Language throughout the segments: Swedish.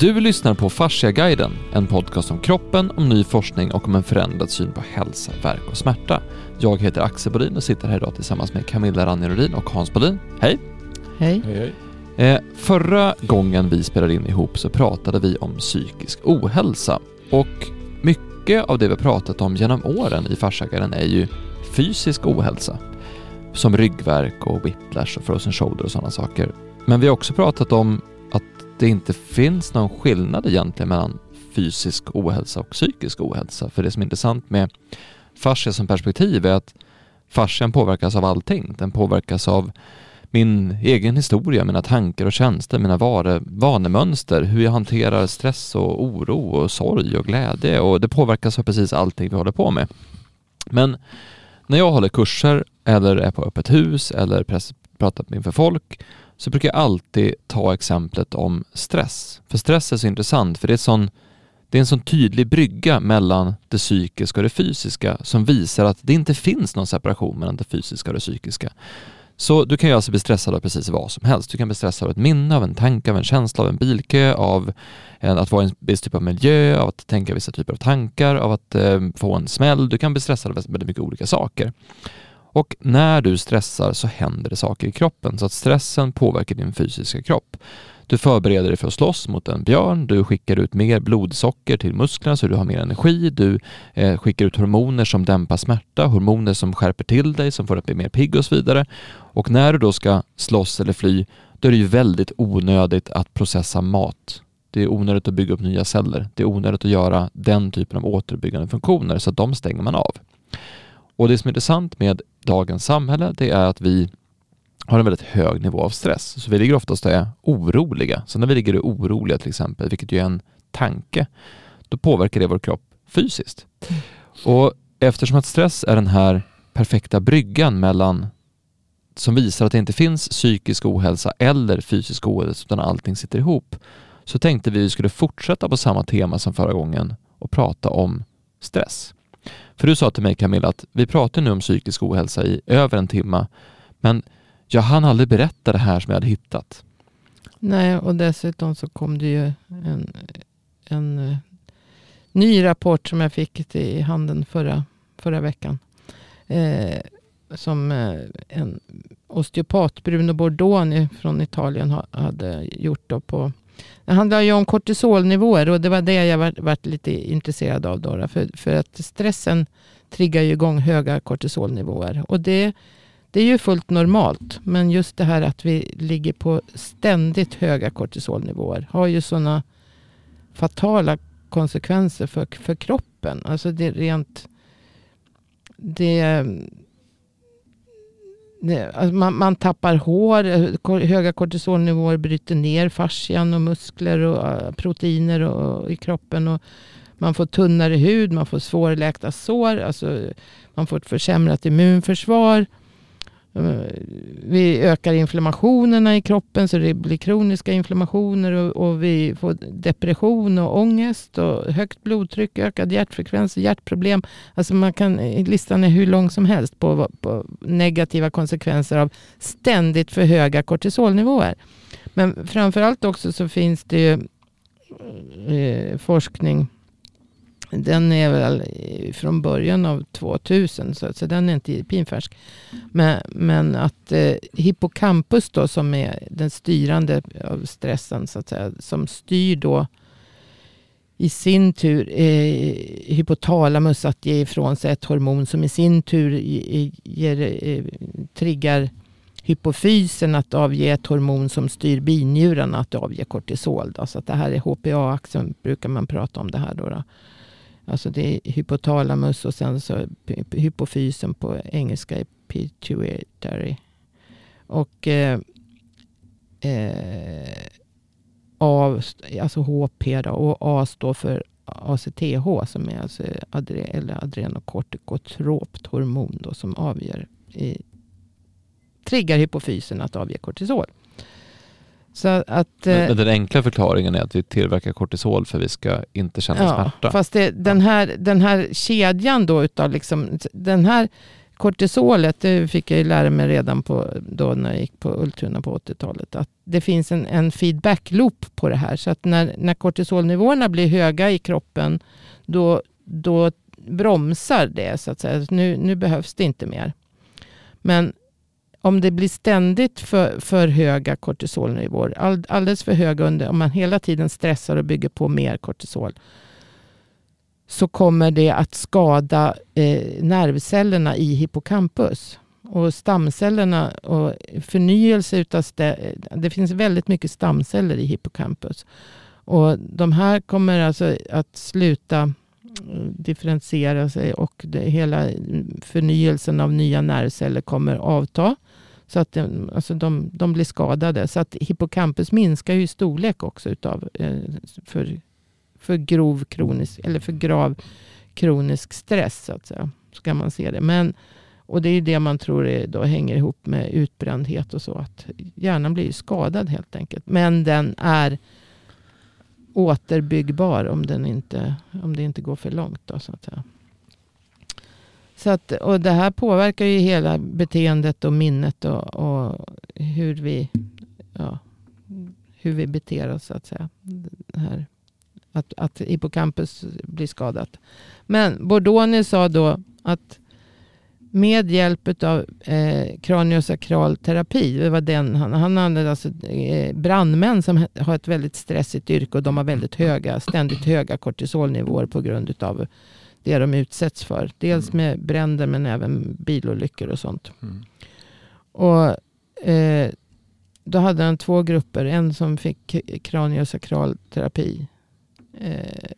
Du lyssnar på Fasciaguiden, en podcast om kroppen, om ny forskning och om en förändrad syn på hälsa, värk och smärta. Jag heter Axel Bodin och sitter här idag tillsammans med Camilla Ranjerodin och Hans Bodin. Hej! Hej. Hej, hej. Eh, förra gången vi spelade in ihop så pratade vi om psykisk ohälsa och mycket av det vi pratat om genom åren i Fasciaguiden är ju fysisk ohälsa. Som ryggvärk och whiplash och frozen shoulder och sådana saker. Men vi har också pratat om det inte finns någon skillnad egentligen mellan fysisk ohälsa och psykisk ohälsa. För det som är intressant med fascia som perspektiv är att fascian påverkas av allting. Den påverkas av min egen historia, mina tankar och känslor, mina vare, vanemönster, hur jag hanterar stress och oro och sorg och glädje och det påverkas av precis allting vi håller på med. Men när jag håller kurser eller är på öppet hus eller pratar inför folk så brukar jag alltid ta exemplet om stress. För stress är så intressant för det är, sån, det är en sån tydlig brygga mellan det psykiska och det fysiska som visar att det inte finns någon separation mellan det fysiska och det psykiska. Så du kan ju alltså bli stressad av precis vad som helst. Du kan bli stressad av ett minne, av en tanke, av en känsla, av en bilkö, av en, att vara i en viss typ av miljö, av att tänka vissa typer av tankar, av att eh, få en smäll. Du kan bli stressad av väldigt mycket olika saker. Och när du stressar så händer det saker i kroppen så att stressen påverkar din fysiska kropp. Du förbereder dig för att slåss mot en björn, du skickar ut mer blodsocker till musklerna så du har mer energi, du eh, skickar ut hormoner som dämpar smärta, hormoner som skärper till dig, som får dig att bli mer pigg och så vidare. Och när du då ska slåss eller fly, då är det ju väldigt onödigt att processa mat. Det är onödigt att bygga upp nya celler. Det är onödigt att göra den typen av återbyggande funktioner, så att de stänger man av. Och det som är intressant med dagens samhälle, det är att vi har en väldigt hög nivå av stress. Så vi ligger oftast och är oroliga. Så när vi ligger och är oroliga till exempel, vilket ju är en tanke, då påverkar det vår kropp fysiskt. Och eftersom att stress är den här perfekta bryggan mellan som visar att det inte finns psykisk ohälsa eller fysisk ohälsa utan allting sitter ihop så tänkte vi att vi skulle fortsätta på samma tema som förra gången och prata om stress. För du sa till mig Camilla att vi pratar nu om psykisk ohälsa i över en timme men jag hann aldrig berätta det här som jag hade hittat. Nej, och dessutom så kom det ju en, en eh, ny rapport som jag fick i handen förra, förra veckan. Eh, som eh, en osteopat, Bruno Bordoni från Italien, hade gjort. Då på, det handlar ju om kortisolnivåer och det var det jag varit, lite intresserad av. Då, för, för att stressen triggar ju igång höga kortisolnivåer. Och det det är ju fullt normalt. Men just det här att vi ligger på ständigt höga kortisolnivåer har ju sådana fatala konsekvenser för, för kroppen. Alltså det är rent... Det, Alltså man, man, tappar hår. Eh, höga kortisolnivåer bryter ner fascian och muskler och eh, proteiner och, i kroppen. Och man får tunnare hud, man får svårläkta sår. Alltså man får ett försämrat immunförsvar. Vi ökar inflammationerna i kroppen så det blir kroniska inflammationer och, och, vi får depression och ångest och högt blodtryck, ökad hjärtfrekvens, hjärtproblem. Alltså man kan, listan är hur lång som helst på, på negativa konsekvenser av ständigt för höga kortisolnivåer. Men framförallt också så finns det ju eh, forskning den är väl från början av 2000 så, så den är inte pinfärsk. Men, men att eh, hippocampus då som är den styrande av stressen så att säga. Som styr då i sin tur eh, hypotalamus att ge ifrån sig ett hormon som i sin tur ger, eh, triggar hypofysen att avge ett hormon som styr binjurarna att avge kortisol. Då. Så att det här är HPA-axeln brukar man prata om det här. Då, då. Alltså det är hypotalamus och sen så hypofysen på engelska är pituitary. Och eh, eh, A, alltså HP då, och A står för ACTH som är alltså adre, eller adrenokortikotropt hormon då, som avgör, i, triggar hypofysen att avge kortisol. Så att, men, eh, den enkla förklaringen är att vi tillverkar kortisol för att vi ska inte känna ja, smärta. Fast det, den, här, den här kedjan då utav liksom, den här kortisolet, det fick jag ju lära mig redan på, då när jag gick på Ultuna på 80-talet, att det finns en, en feedback-loop på det här. Så att när, när kortisolnivåerna blir höga i kroppen, då, då bromsar det så att säga. Nu, nu behövs det inte mer. Men om det blir ständigt för, för höga kortisolnivåer, all, alldeles för höga under, om man hela tiden stressar och bygger på mer kortisol, så kommer det att skada eh, nervcellerna i hippocampus. Och stamcellerna och förnyelse utav det, finns väldigt mycket stamceller i hippocampus. Och de här kommer alltså att sluta mm, differentiera sig och det, hela mm, förnyelsen av nya nervceller kommer avta. Så att de, alltså de, de blir skadade. Så att hippocampus minskar ju i storlek också utav, eh, för för grov kronisk, eller för grav kronisk stress. Så, att säga. Ska man se det. Men, och det är det man tror är, då hänger ihop med utbrändhet och så. Att hjärnan blir skadad helt enkelt. Men den är återbyggbar om, den inte, om det inte går för långt. Då, så att säga. Så att, och det här påverkar ju hela beteendet och minnet och, och hur, vi, ja, hur vi beter oss. Så att säga. Det här att, att hippocampus blir skadat. Men Bordoni sa då att med hjälp av eh, kraniosakral terapi, det var den han, han använde alltså eh, brandmän som har ett väldigt stressigt yrke och de har väldigt höga, ständigt höga kortisolnivåer på grund av det de utsätts för. Dels mm. med bränder men även bilolyckor och sånt. Mm. Och eh, då hade han två grupper. En som fick kraniosakral terapi eh,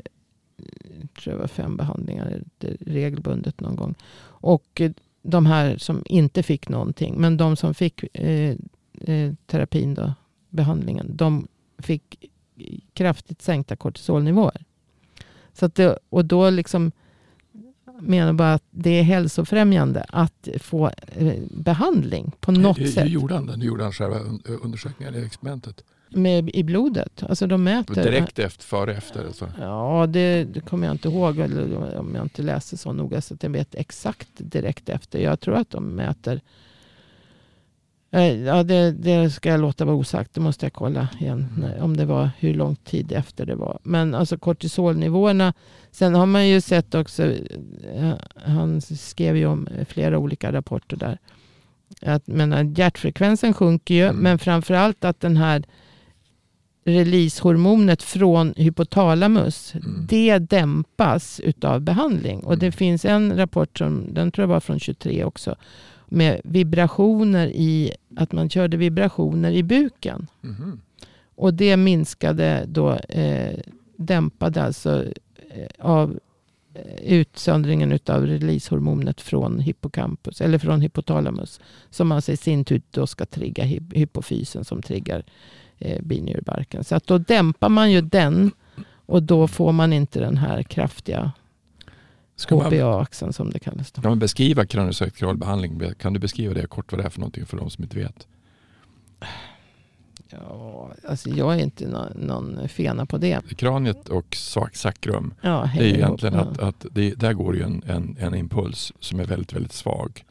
tror jag var fem behandlingar regelbundet någon gång. Och de här som inte fick någonting, men de som fick eh, eh, terapin, då, behandlingen, de fick kraftigt sänkta kortisolnivåer. Så att det, och då liksom menar bara att det är hälsofrämjande att få eh, behandling på något hur, sätt. Hur gjorde han det? Hur gjorde han själva undersökningar i experimentet? med, i blodet. Alltså de mäter. Direkt efter, före, efter? Alltså. Ja, det, det kommer jag inte ihåg. Eller om jag inte läser så noga så att jag vet exakt direkt efter. Jag tror att de mäter. Eh, ja, det, det ska jag låta vara osagt. Det måste jag kolla igen. Mm. Om det var hur lång tid efter det var. Men alltså kortisolnivåerna. Sen har man ju sett också. Eh, han skrev ju om flera olika rapporter där. Att, men hjärtfrekvensen sjunker ju. Mm. Men framförallt att den här releasehormonet från hypotalamus, mm. det dämpas utav behandling. Och det mm. finns en rapport, som, den tror jag var från 23 också, med vibrationer i, att man körde vibrationer i buken. Mm. Och det minskade då, eh, dämpade alltså eh, av eh, utsöndringen av releasehormonet från hippocampus, eller från hypotalamus. Som alltså i sin tur då ska trigga hypofysen som triggar eh, binjurbarken. Så att då dämpar man ju den och då får man inte den här kraftiga HPA-axeln som det kallas. Då. Kan man beskriva kraniosakral behandling? Kan du beskriva det kort vad det är för någonting för de som inte vet? Ja, alltså jag är inte någon, någon fena på det. Kraniet och sakrum, ja, det är egentligen ihop, att, att det, där går ju en, en, en impuls som är väldigt, väldigt svag.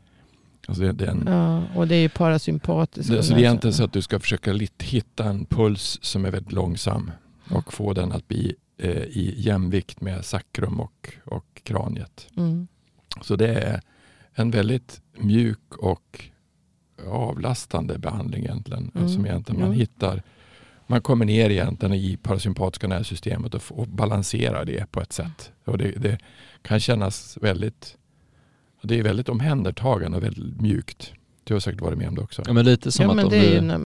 Alltså det, det en, ja, och det är ju parasympatiskt. Det, så det är egentligen så att du ska försöka hitta en puls som är väldigt långsam och få den att bli eh, i jämvikt med sakrum och, och kraniet. Mm. Så det är en väldigt mjuk och avlastande behandling egentligen. Mm. Som egentligen man hittar man kommer ner egentligen i parasympatiska nervsystemet och, och balanserar det på ett sätt. Och det, det kan kännas väldigt det är väldigt omhändertagande och väldigt mjukt. Du har säkert varit med om det också. Ja, men lite som ja, att om du,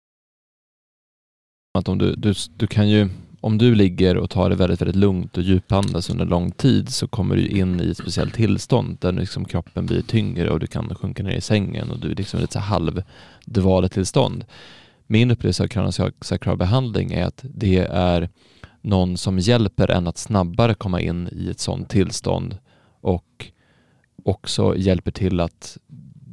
att om du, du, du kan ju, om du ligger och tar det väldigt, väldigt lugnt och djupandas under lång tid så kommer du in i ett speciellt tillstånd där liksom kroppen blir tyngre och du kan sjunka ner i sängen och du är liksom lite halvdvalet tillstånd. Min upplevelse av kraniosakral behandling är att det är någon som hjälper en att snabbare komma in i ett sådant tillstånd och också hjälper till att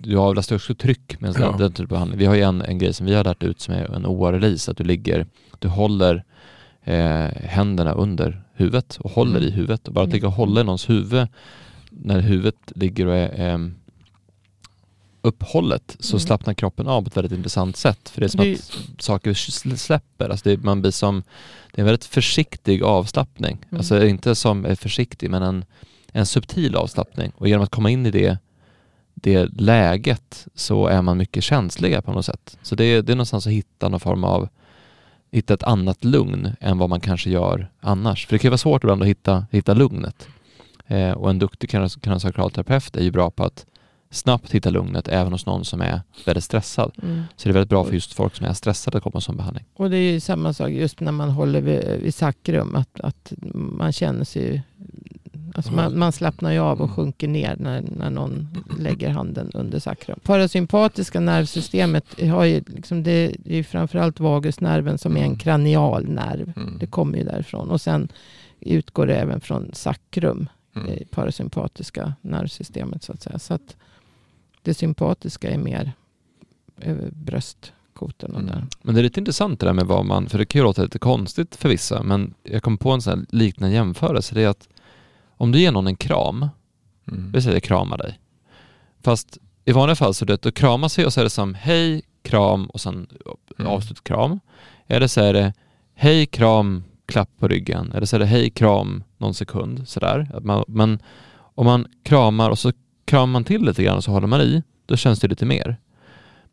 du avlastar också tryck med en ja. den typ av behandling. Vi har ju en, en grej som vi har lärt ut som är en OA-release, att du ligger, du håller eh, händerna under huvudet och håller mm. i huvudet. Och bara att ligga och hålla i någons huvud när huvudet ligger och är, eh, uppehållet så Mm. slappnar kroppen av på ett väldigt intressant sätt. För det är som Det att saker sl- släpper. Alltså det, man blir som, det är en väldigt försiktig avslappning. Mm. Alltså inte som är försiktig men en, en subtil avslappning. Och genom att komma in i det, det läget så är man mycket känsligare på något sätt. Så det, är- det är någonstans att hitta någon form av hitta ett annat lugn än vad man kanske gör annars. För det kan ju vara svårt ibland att hitta, hitta lugnet. Eh, och en duktig kraniosakral-terapeut är ju bra på att snabbt hitta lugnet även hos någon som är väldigt stressad. Mm. Så det är väldigt bra för just folk som är stressade att komma som behandling. Och det är ju samma sak just när man håller vid, vid sakrum. Att, att man känner sig... Alltså man, man slappnar ju av och sjunker ner när, när någon lägger handen under sakrum. Parasympatiska nervsystemet har ju liksom det, det är ju framförallt vagusnerven som är en Mm. kranial nerv. Mm. Det kommer ju därifrån. Och sen utgår det även från sakrum, Mm. det parasympatiska nervsystemet så att säga. Så att det sympatiska är mer över och Mm. där. Men det är lite intressant det där med vad man, för det kan ju låta lite konstigt för vissa, men jag kom på en sån här liknande jämförelse. Det är att om du ger någon en kram, Mm. vi säger krama dig. Fast i vanliga fall så är det att du kramas vi och så är det som hej, kram och sen Mm. avslut kram. Eller så är det hej, kram, klapp på ryggen. Eller så är det hej, kram, någon sekund sådär. Man, men om man kramar och så kramar man till lite grann och så håller man i, då känns det lite mer.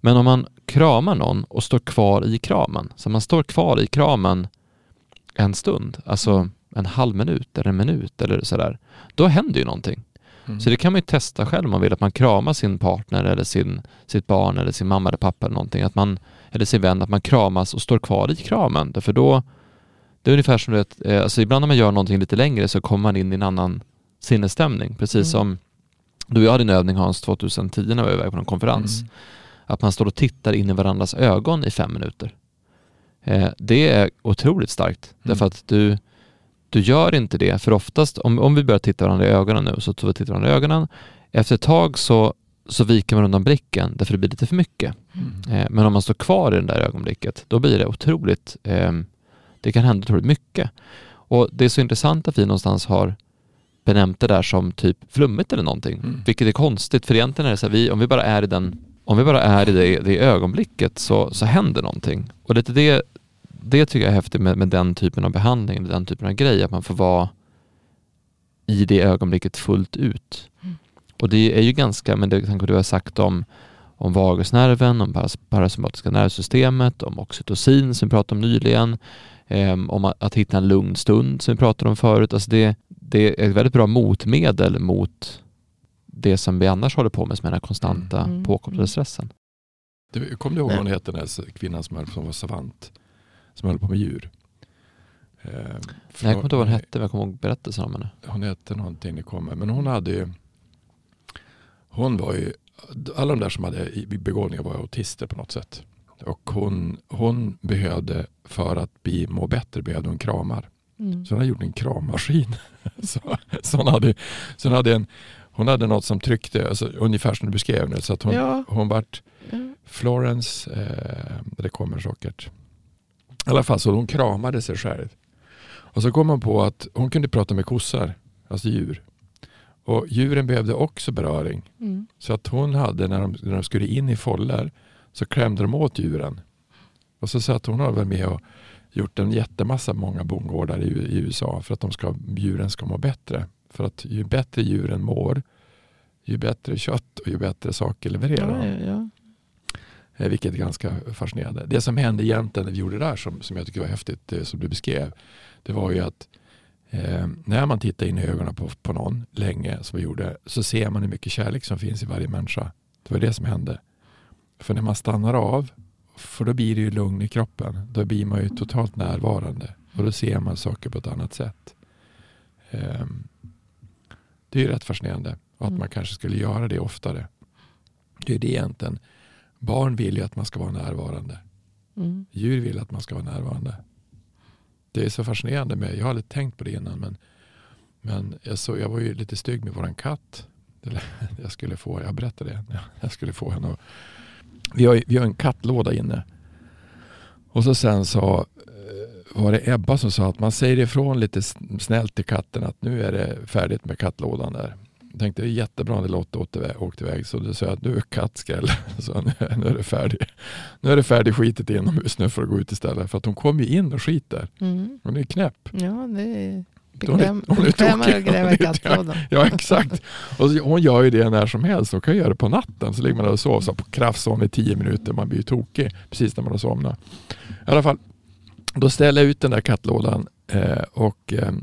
Men om man kramar någon och står kvar i kramen, så man står kvar i kramen en stund, alltså en halv minut eller en minut eller sådär, då händer ju någonting. Mm. Så det kan man ju testa själv om man vill, att man kramar sin partner eller sin, sitt barn eller sin mamma eller pappa eller någonting, att man, eller sin vän, att man kramas och står kvar i kramen. Därför då, det är ungefär som du vet, eh, alltså ibland när man gör någonting lite längre så kommer man in i en annan sinnesstämning, precis Mm. som du och jag hade en övning Hans 2010 när vi var iväg på någon konferens. Mm. Att man står och tittar in i varandras ögon i fem minuter. Eh, det är otroligt starkt. Mm. Därför att du, du gör inte det. För oftast, om, om vi börjar titta varandra i ögonen nu, så tar vi tittar varandra i ögonen. Efter ett tag så, så viker man undan blicken därför det blir lite för mycket. Mm. Eh, men om man står kvar i det där ögonblicket, då blir det otroligt, eh, det kan hända otroligt mycket. Och det är så intressant att vi någonstans har benämnt det där som typ flummigt eller någonting. Mm. Vilket är konstigt, för egentligen är det så här, vi, om vi bara är i den om vi bara är i det, det ögonblicket så, så händer någonting. Och det, det, det tycker jag är häftigt med, med den typen av behandling, den typen av grej, att man får vara i det ögonblicket fullt ut. Mm. Och det är ju ganska, men det kanske du har sagt om, om vagusnerven, om paras, parasympatiska nervsystemet, om oxytocin som vi pratade om nyligen, ehm, om att, att hitta en lugn stund som vi pratade om förut. Alltså det, det är ett väldigt bra motmedel mot det som vi annars håller på med, som är den här konstanta Mm. Mm. påkopplade stressen. Du, kommer du ihåg vad hon hette, den här kvinnan som, som var savant? Som höll på med djur. Eh, Nej, jag kommer inte ihåg vad hon hette, men jag kommer ihåg berättelsen om henne. Hon hette någonting, det kommer. Men hon hade ju, hon var ju, alla de där som hade i- begåvningar var autister på något sätt. Och hon, hon behövde, för att bli, må bättre, behövde hon kramar. Mm. Så hon hade gjort en krammaskin. så, så, hon, hade, så hon, hade en, hon hade något som tryckte, alltså, ungefär som du beskrev nu. Så att hon, Ja, hon vart. Florence, eh, det kommer säkert. I alla fall så hon kramade sig själv. Och så kom hon på att hon kunde prata med kossar, alltså djur. Och djuren behövde också beröring. Mm. Så att hon hade, när de, när de skulle in i foller, så klämde de åt djuren. Och så sa att hon har väl med och gjort en jättemassa många bondgårdar i, i USA för att de ska, djuren ska må bättre. För att ju bättre djuren mår, ju bättre kött och ju bättre saker levererar Ja, ja, ja. Eh, Vilket är ganska fascinerande. Det som hände egentligen när vi gjorde det där som, som jag tycker var häftigt, det som du beskrev, det var ju att eh, när man tittar in i ögonen på, på någon länge som vi gjorde så ser man hur mycket kärlek som finns i varje människa. Det var det som hände. För när man stannar av, för då blir det ju lugn i kroppen. Då blir man ju totalt närvarande och då ser man saker på ett annat sätt. Eh, det är ju rätt fascinerande och att Mm. man kanske skulle göra det oftare. Det är det egentligen. Barn vill ju att man ska vara närvarande. Mm. Djur vill att man ska vara närvarande. Det är så fascinerande med, jag har aldrig tänkt på det innan men, men jag, så, jag var ju lite stygg med våran katt. Jag skulle få, jag berättade det, Ja, jag skulle få henne vi har, vi har en kattlåda inne. Och så sen så eh, var det Ebba som sa att man säger ifrån lite snällt till katten att nu är det färdigt med kattlådan där. Tänkte det är jättebra när Lotta åkte iväg. Så då sa jag att du är kattskräll. Så nu, nu är det färdig. Nu är det färdig skitet inomhus nu för att gå ut istället. För att hon kommer ju in och skiter. Mm. Hon är knäpp. Ja, det är Hon är- bekväm, hon är bekvämare att gräva Hon i kattlådan. Ja exakt. Och så, hon gör ju det när som helst. Hon kan göra det på natten. Så ligger man där och sover så på kraftsång i tio minuter. Man blir ju tokig precis när man har somnat. I alla fall, då ställer jag ut den där kattlådan eh, och eh,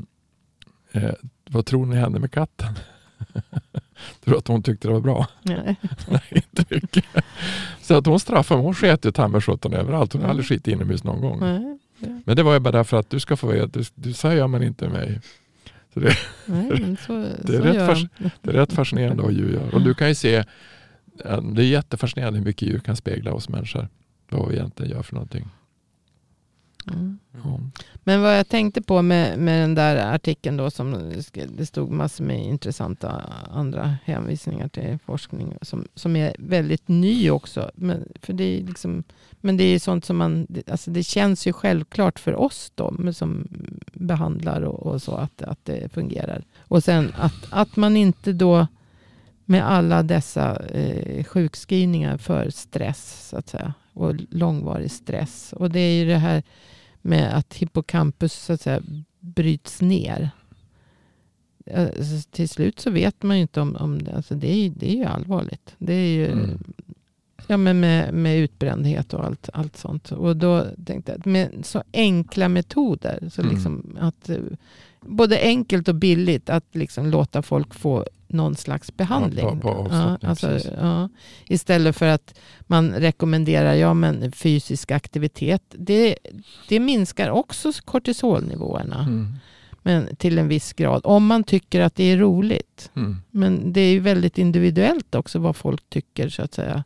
eh, vad tror ni hände med katten? tror du att hon tyckte det var bra? Nej. Nej, inte mycket. Så att hon straffade mig. Hon sket ju ta mig sjutton överallt. Hon har aldrig skitit inomhus någon gång. Nej. Men det var ju bara därför att du ska få veta. Du, du gör man inte mig. Så det, Nej, så, Det är rätt det är rätt fascinerande vad djur gör. Och du kan ju se, det är jättefascinerande hur mycket djur kan spegla oss människor. Vad vi egentligen gör för någonting. Mm. Men vad jag tänkte på med, med den där artikeln då som det stod massor med intressanta andra hänvisningar till forskning som, som är väldigt ny också. Men, för det är liksom, men det är sånt som man, det- alltså det känns ju självklart för oss då, som behandlar och, och så att, att det fungerar. Och sen att, att man inte då med alla dessa eh, sjukskrivningar för stress så att säga och långvarig stress. Och det är ju det här med att hippocampus så att säga bryts ner. Alltså, till slut så vet man ju inte om, om det. Alltså det, är, ju- det är ju allvarligt. Det är ju Mm ja, men med, med utbrändhet och allt, allt sånt. Och då tänkte jag att med så enkla metoder. Så Mm. liksom att, eh, både enkelt och billigt att liksom låta folk få någon slags behandling. på- på ja, alltså, ja, istället för att man rekommenderar ja, men fysisk aktivitet. Det, det minskar också kortisolnivåerna Mm. men till en viss grad. Om man tycker att det är roligt. Mm. Men det är ju väldigt individuellt också vad folk tycker så att säga.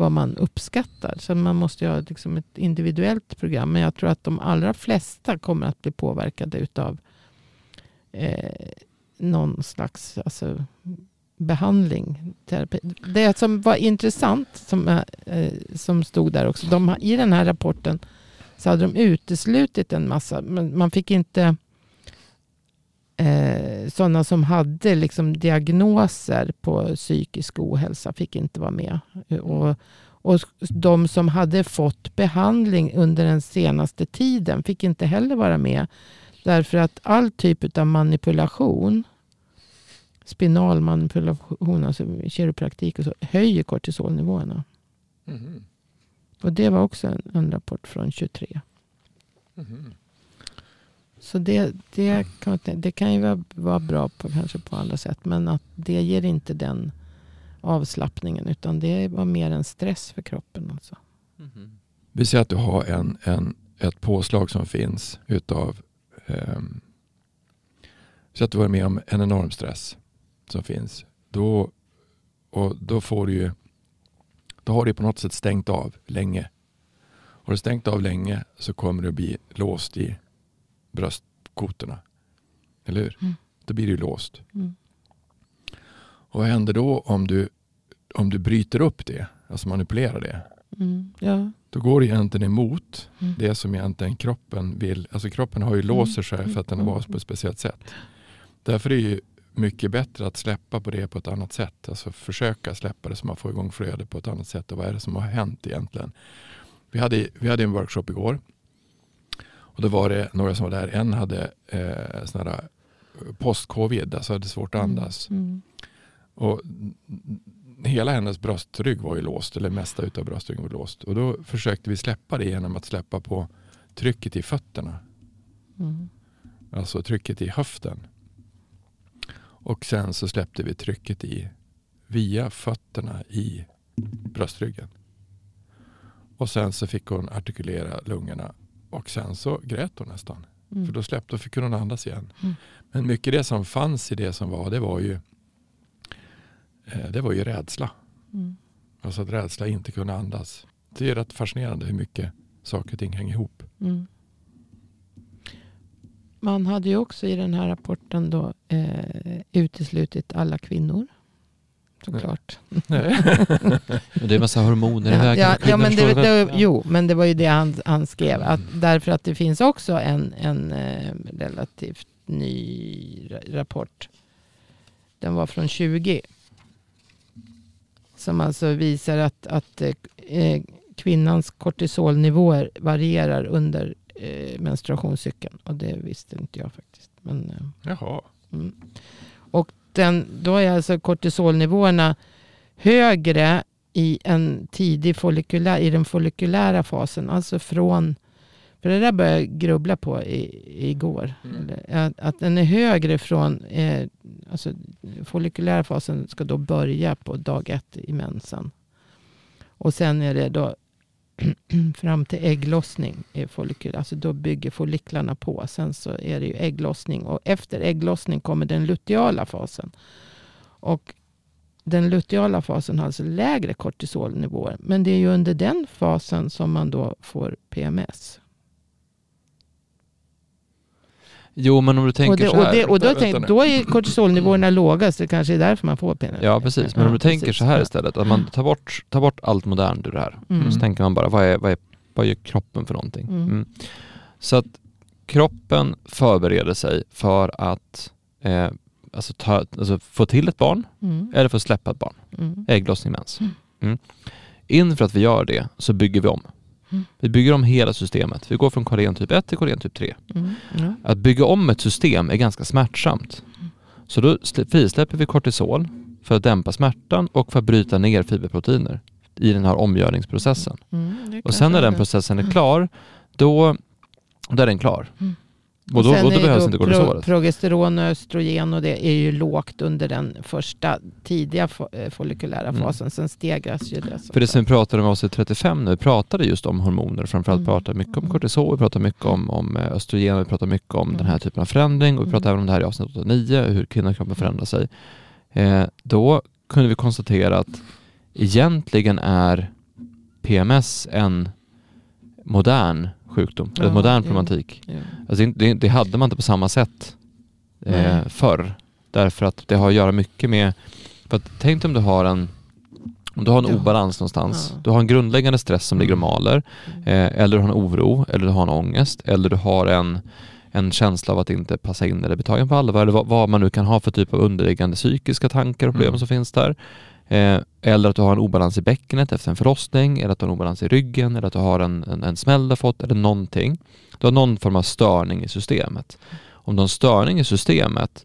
Vad man uppskattar. Så man måste ha liksom ett individuellt program. Men jag tror att de allra flesta kommer att bli påverkade utav eh, någon slags alltså, behandling. Terapi. Det som var intressant som, eh, som stod där också. De, I den här rapporten så hade de uteslutit en massa. Men man fick inte eh, sådana som hade liksom diagnoser på psykisk ohälsa fick inte vara med. Och, och de som hade fått behandling under den senaste tiden fick inte heller vara med. Därför att all typ av manipulation, spinal manipulation, alltså kiropraktik och så, höjer kortisolnivåerna. Mhm. Och det var också en, en rapport från 23. Mhm. Så det, det, kan, det kan ju vara, vara bra på, kanske på andra sätt. Men att det ger inte den avslappningen. Utan det var mer en stress för kroppen. Alltså. Vi säger att du har en, en, ett påslag som finns utav um, så att du varit med om en enorm stress som finns. Då, och då får du ju då har du på något sätt stängt av länge. Har du stängt av länge så kommer du bli låst i bröstkotorna. Eller hur? Mm. Då blir du låst. Mm. Och vad händer då om du, om du bryter upp det? Alltså manipulerar det? Mm, ja. Då går det egentligen emot Mm. det som egentligen kroppen vill. Alltså kroppen har ju låser sig för att den Mm. var på ett speciellt sätt. Därför är det ju mycket bättre att släppa på det på ett annat sätt. Alltså försöka släppa det så man får igång flödet på ett annat sätt. Och vad är det som har hänt egentligen? Vi hade, vi hade en workshop igår. Och då var det några som var där. En hade eh, sån här post-covid, alltså hade svårt att andas. Mm. Och hela hennes bröstrygg var ju låst, eller mesta utav bröstryggen var låst. Och då försökte vi släppa det genom att släppa på trycket i fötterna. Mm. Alltså trycket i höften. Och sen så släppte vi trycket i via fötterna i bröstryggen. Och sen så fick hon artikulera lungorna. Och sen så grät hon nästan. Mm. För då släppte och fick hon andas igen. Mm. Men mycket det som fanns i det som var, det var ju eh, det var ju rädsla. Mm. Alltså att rädsla inte kunna andas. Det är rätt fascinerande hur mycket saker och ting hänger ihop. Mm. Man hade ju också i den här rapporten då, eh, uteslutit alla kvinnor. Såklart. Det är massa hormoner i Ja, vägen. ja, ja, men det, det, jo, men det var ju det han, han skrev. Att, därför att det finns också en, en eh, relativt ny ra- rapport den var från 20. Som alltså visar att, att eh, kvinnans kortisolnivåer varierar under eh, menstruationscykeln. Och det visste inte jag faktiskt. Men, eh, Jaha. Mm. Den, då är alltså kortisolnivåerna högre i, en tidig follikulär, i den folliculära fasen. Alltså från, för det där började jag grubbla på i, igår. Mm. Att, att den är högre från, eh, alltså folliculära fasen ska då börja på dag ett i mensen. Och sen är det då fram till ägglossning. Är follikel, alltså då bygger folliklarna på. Sen så är det ju ägglossning. Och efter ägglossning kommer den luteala fasen. Och den luteala fasen har alltså lägre kortisolnivåer. Men det är ju under den fasen som man då får PMS. Jo, men om du tänker och det, så här. och det, och då, Vänta tänk, då är kortisolnivåerna låga, så det kanske är därför man får PMS. Ja, precis. Men om du tänker precis. så här Ja. istället, att man tar bort, tar bort allt modernt ur det här. Mm. Så tänker man bara, vad, är, vad, är, vad gör kroppen för någonting? Mm. Mm. Så att kroppen förbereder sig för att eh, alltså ta, alltså få till ett barn Mm. eller att släppa ett barn. Mm. Ägglossning, mens. Mm. Mm. Inför att vi gör det så bygger vi om. Mm. Vi bygger om hela systemet. Vi går från kolen typ 1 till kolen typ 3. Mm. Ja. Att bygga om ett system är ganska smärtsamt. Så då slä- frisläpper vi kortisol för att dämpa smärtan och för att bryta ner fiberproteiner i den här omgörningsprocessen. Mm. Det Och sen när är den processen är klar, då, då är den klar. Mm. Och då, och då är behövs då inte pro, kortisolet. Progesteron och östrogen och det är ju lågt under den första tidiga fo, eh, follikulära Mm. fasen. Sen stegras ju det. För det som vi pratade om oss i 35 nu, vi pratade just om hormoner, framförallt Mm. pratade mycket om Mm. kortisol, vi pratade mycket om, om eh, östrogen, vi pratade mycket om den här Mm. typen av förändring och vi pratade Mm. även om det här i avsnitt 89, hur kvinnokroppen förändrar sig. Eh, då kunde vi konstatera att egentligen är PMS en modern sjukdom, Ja, en modern problematik. Ja. Alltså det, det, hade man inte på samma sätt eh, förr. Därför att det har att göra mycket med, för att tänk om du har en om du har en Ja. obalans någonstans, Ja. du har en grundläggande stress som ligger och maler, eh, eller du har en oro, eller du har en ångest, eller du har en, en känsla av att inte passa in eller bli tagen på allvar, eller vad, vad man nu kan ha för typ av underliggande psykiska tankar och problem Mm. som finns där. Eh, eller att du har en obalans i bäckenet efter en förlossning, eller att du har en obalans i ryggen, eller att du har en, en, en smäll du har fått, eller någonting. Du har någon form av störning i systemet. Om du har en störning i systemet,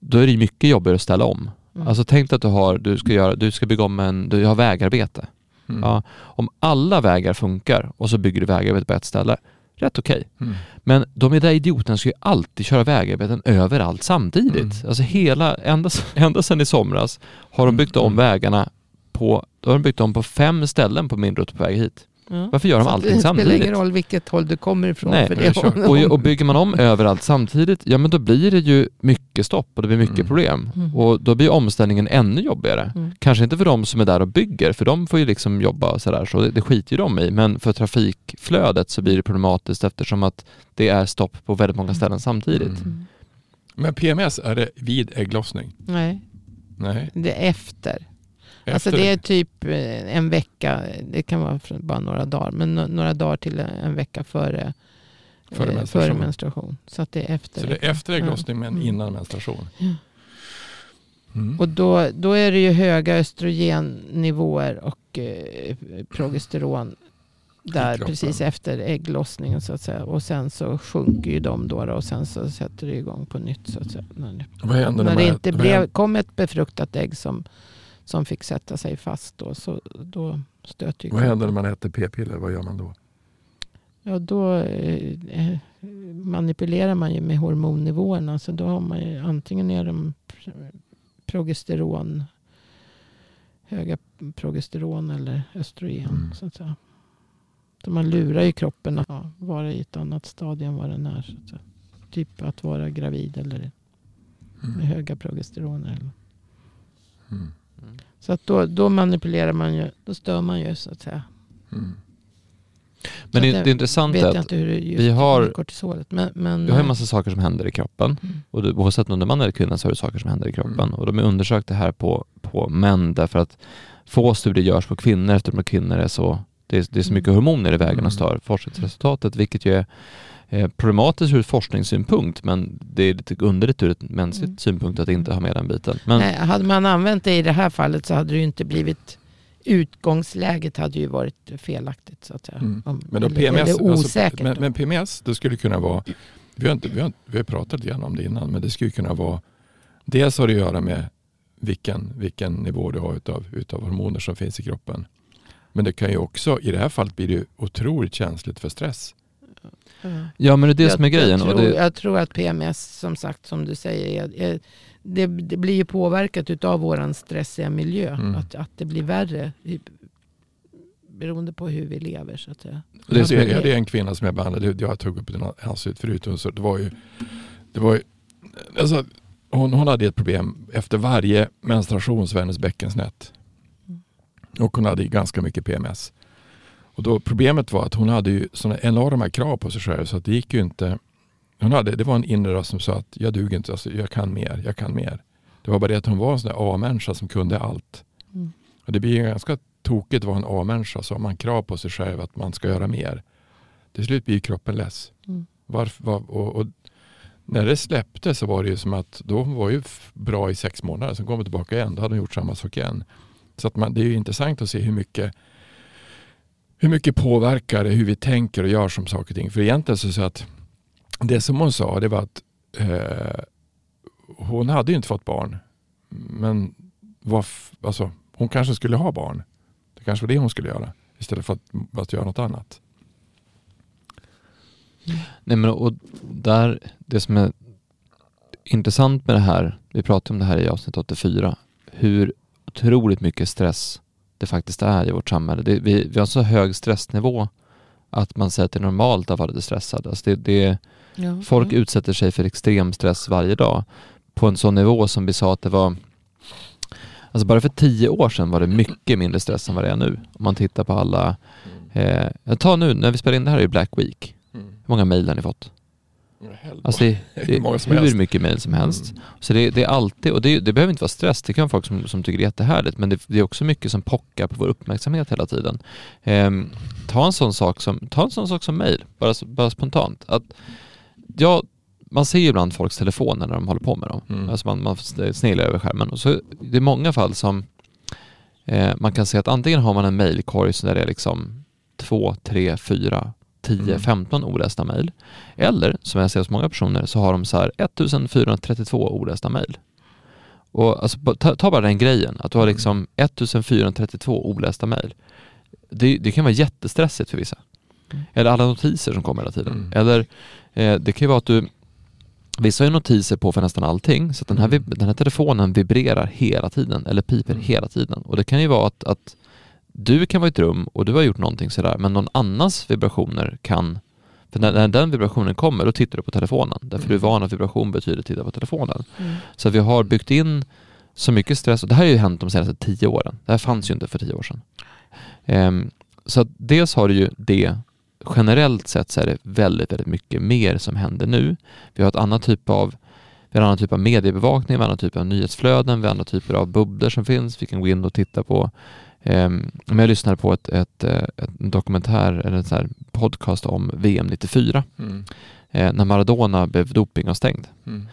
då är det mycket jobbigare att ställa om. Mm. Alltså tänk dig att du, har, du, ska göra, du ska bygga om en, du har vägarbete. Mm. Ja, om alla vägar funkar och så bygger du vägarbete på ett ställe, rätt okej. Mm. Men de där idioterna ska ju alltid köra vägarbeten överallt samtidigt. Mm. Alltså hela, ända, ända sedan i somras har de byggt om Mm. vägarna på, då har de byggt om på fem ställen på min rutt på väg hit. Ja. Varför gör de Så allting Det spelar samtidigt? ingen roll vilket håll du kommer ifrån. Nej, för det. Och, och bygger man om överallt samtidigt, ja men då blir det ju mycket stopp och det blir mycket Mm. problem. Mm. Och då blir omställningen ännu jobbigare. Mm. Kanske inte för de som är där och bygger, för de får ju liksom jobba och sådär, så det, det skiter ju de i. Men för trafikflödet så blir det problematiskt eftersom att det är stopp på väldigt många ställen samtidigt. Mm. Mm. Men PMS, är det vid ägglossning? Nej, Nej. det är efter. Alltså det är typ eh, en vecka, det kan vara bara några dagar, men några dagar till en vecka före, Före eh, menstruation. före menstruation. Så att det är efter. Så det är efter ägglossning men Mm. innan menstruation? Mm. Och då, då är det ju höga östrogennivåer och eh, progesteron där precis efter ägglossningen så att säga. Och sen så sjunker ju de då, då och sen så sätter det igång på nytt så att säga. När, Vad händer när, det inte blev, kom ett befruktat ägg som, som fick sätta sig fast då, så då stöter ju Vad händer när man äter p-piller? Vad gör man då? Ja, då eh, eh, manipulerar man ju med hormonnivåerna. Så då har man ju antingen är de pr- progesteron, höga progesteron eller östrogen. Mm. Så att säga. Så man lurar ju kroppen att ja, vara i ett annat stadie än vad den är. Så att säga. Typ att vara gravid eller med Mm. höga progesteroner. Eller. Mm. Så att då, då manipulerar man ju, då stör man ju så att säga. Mm. Men det, det intressanta är att är vi har- kortisolet. Men, men, vi har en massa saker som händer i kroppen. Mm. Och du, oavsett om du är man eller kvinna så har du saker som händer i kroppen. Mm. Och de har undersökt det här på, på män därför att få studier görs på kvinnor eftersom kvinnor är så det är, det är så mycket Mm. hormoner i vägen Mm. och stör forskningsresultatet vilket ju är problematiskt ur ett forskningssynpunkt men det är lite underligt ur ett mänskligt Mm. synpunkt att inte ha med den biten. Men, Nej, hade man använt det i det här fallet så hade det ju inte blivit utgångsläget hade ju varit felaktigt så att säga. Mm. Om- Men då PMS, eller alltså, osäkert. men, då. men PMS, det skulle kunna vara, vi har, inte, vi, har, vi har pratat lite om det innan, men det skulle kunna vara, dels har det att göra med vilken, vilken nivå du har utav, utav hormoner som finns i kroppen. Men det kan ju också, i det här fallet blir det otroligt känsligt för stress. Ja. ja men det är det jag, som är grejen. Jag tror, det, jag tror att PMS, som sagt, som du säger, är, är, det, det blir ju påverkat utav våran stressiga miljö. Mm. Att, att det blir värre beroende på hur vi lever. Så att säga. Det Jag som hade, är- en kvinna som jag behandlade, jag tog upp den anslut förut. Så det var ju, det var ju alltså, hon, hon hade ett problem efter varje menstruation så var hennes bäcken snett. Mm. Och hon hade ju ganska mycket PMS. Och då, problemet var att hon hade ju sådana enorma krav på sig själv så att det gick ju inte. Hon hade, det var en inre röst som sa att jag duger inte, alltså, jag kan mer, jag kan mer. Det var bara det att hon var en sån där A-människa som kunde allt. Mm. Och det blir ju ganska tokigt att vara en A-människa så har man krav på sig själv att man ska göra mer. Till slut blir ju kroppen less. Mm. Varför, var, och, och när det släppte så var det ju som att då var ju bra i sex månader. Sen kom hon tillbaka igen. Då hade hon gjort samma sak igen. Så att man, det är ju intressant att se hur mycket hur mycket påverkar det hur vi tänker och gör som saker och ting. För egentligen så, så att det som hon sa det var att eh, hon hade ju inte fått barn. Men var, alltså, hon kanske skulle ha barn. Det kanske var det hon skulle göra. Istället för att, att göra något annat. Nej, men och där, det som är intressant med det här, vi pratade om det här i avsnitt 84, hur otroligt mycket stress det faktiskt är i vårt samhälle. Det, vi, vi har så hög stressnivå att man säger att det är normalt att vara lite stressad. Alltså det, det, Ja. folk Mm. utsätter sig för extrem stress varje dag på en sån nivå som vi sa att det var Alltså bara för tio år sedan var det mycket mindre stress än vad det är nu. Om man tittar på alla, eh, jag tar nu, när vi spelar in det här är Black Week. Hur många mejl har ni fått? Alltså det, det Hur är hur helst. mycket mejl som helst. Mm. Så det, det är alltid, och det, det behöver inte vara stress, det kan vara folk som, som tycker det är jättehärligt, men det, är också mycket som pockar på vår uppmärksamhet hela tiden. Ehm, ta en sån sak som, ta en sån sak som mejl, bara, bara spontant. Att, ja, man ser ju ibland folks telefoner när de håller på med dem. Mm. Alltså man, man sneglar över skärmen. Och så det är många fall som eh, man kan se att antingen har man en mejlkorg där det är liksom två, tre, fyra, 10, Mm. 15 olästa mejl. Eller, som jag ser hos många personer, så har de så här 1432 olästa mejl. Och alltså, ta, ta bara den grejen, att du har Mm. liksom 1432 olästa mejl. Det, det kan vara jättestressigt för vissa. Mm. Eller alla notiser som kommer hela tiden. Mm. Eller eh, det kan ju vara att du Vissa har ju notiser på för nästan allting, så den, här, Mm. den här telefonen vibrerar hela tiden, eller piper Mm. hela tiden. Och det kan ju vara att, att du kan vara i ett rum och du har gjort någonting sådär, men någon annans vibrationer kan för när, när den vibrationen kommer, då tittar du på telefonen. Därför du är Mm. van att vibration betyder titta på telefonen. Mm. Så vi har byggt in så mycket stress, och det här har ju hänt de senaste tio åren. Det här fanns ju inte för tio år sedan. Ehm, så dels har du ju det, generellt sett så är det väldigt, väldigt mycket mer som händer nu. Vi har ett annat typ av vi har en annan typ av mediebevakning, vi har en annan typ av nyhetsflöden, vi har andra typer av bubblor som finns. Vi kan gå in och titta på Um, om jag lyssnade på ett, ett, eh, ett dokumentär eller så här podcast om VM 94 Mm. eh, när Maradona blev dopingavstängd. Mm.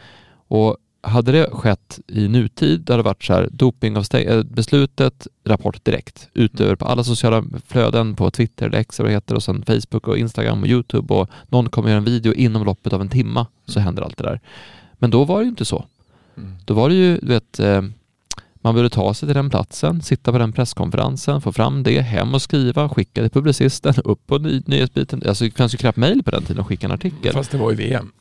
Och hade det skett i nutid, då hade det varit så här, dopingavstäng, eh, beslutet, rapport direkt, utöver på alla sociala flöden, på Twitter eller X vad det heter, och sen Facebook och Instagram och YouTube och någon kommer göra en video inom loppet av en timma så Mm. händer allt det där. Men då var det ju inte så. Mm. Då var det ju, du vet, man behövde ta sig till den platsen, sitta på den presskonferensen, få fram det, hem och skriva, skicka till publicisten, upp på ny, nyhetsbiten. Alltså det fanns ju knappt mejl på den tiden att skicka en artikel. Fast det var i VM.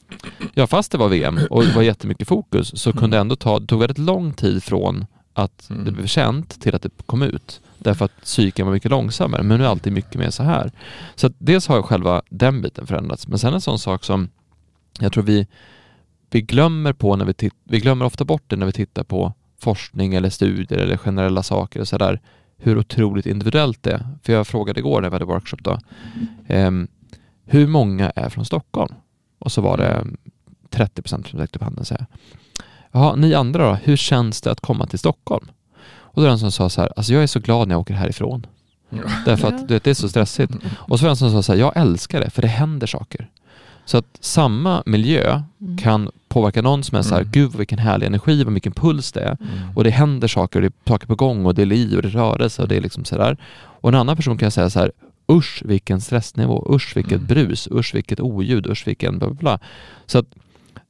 Ja, fast det var VM och det var jättemycket fokus så kunde det ändå ta, det tog väldigt lång tid från att Mm. det blev känt till att det kom ut. Därför att psyken var mycket långsammare, men nu är alltid mycket mer så här. Så att dels har själva den biten förändrats, men sen en sån sak som jag tror vi, vi glömmer på när vi vi glömmer ofta bort det när vi tittar på forskning eller studier eller generella saker och sådär, hur otroligt individuellt det är. För jag frågade igår när vi hade workshop då, ehm, hur många är från Stockholm? Och så var det 30 procent som räckte upp handen. Så här. Jaha, ni andra då, hur känns det att komma till Stockholm? Och då var det en som sa så här, alltså jag är så glad när jag åker härifrån. Därför Ja. att du vet, det är så stressigt. Och så var det en som sa så här, jag älskar det för det händer saker. Så att samma miljö Mm. kan påverka någon som är så här, Mm. gud vilken härlig energi och vilken puls det är. Mm. Och det händer saker, och det är saker på gång och det är liv och det är rörelse och det är liksom sådär. Och en annan person kan säga så här, usch vilken stressnivå, usch vilket Mm. brus, usch vilket oljud, usch vilken bla bla bla. Så att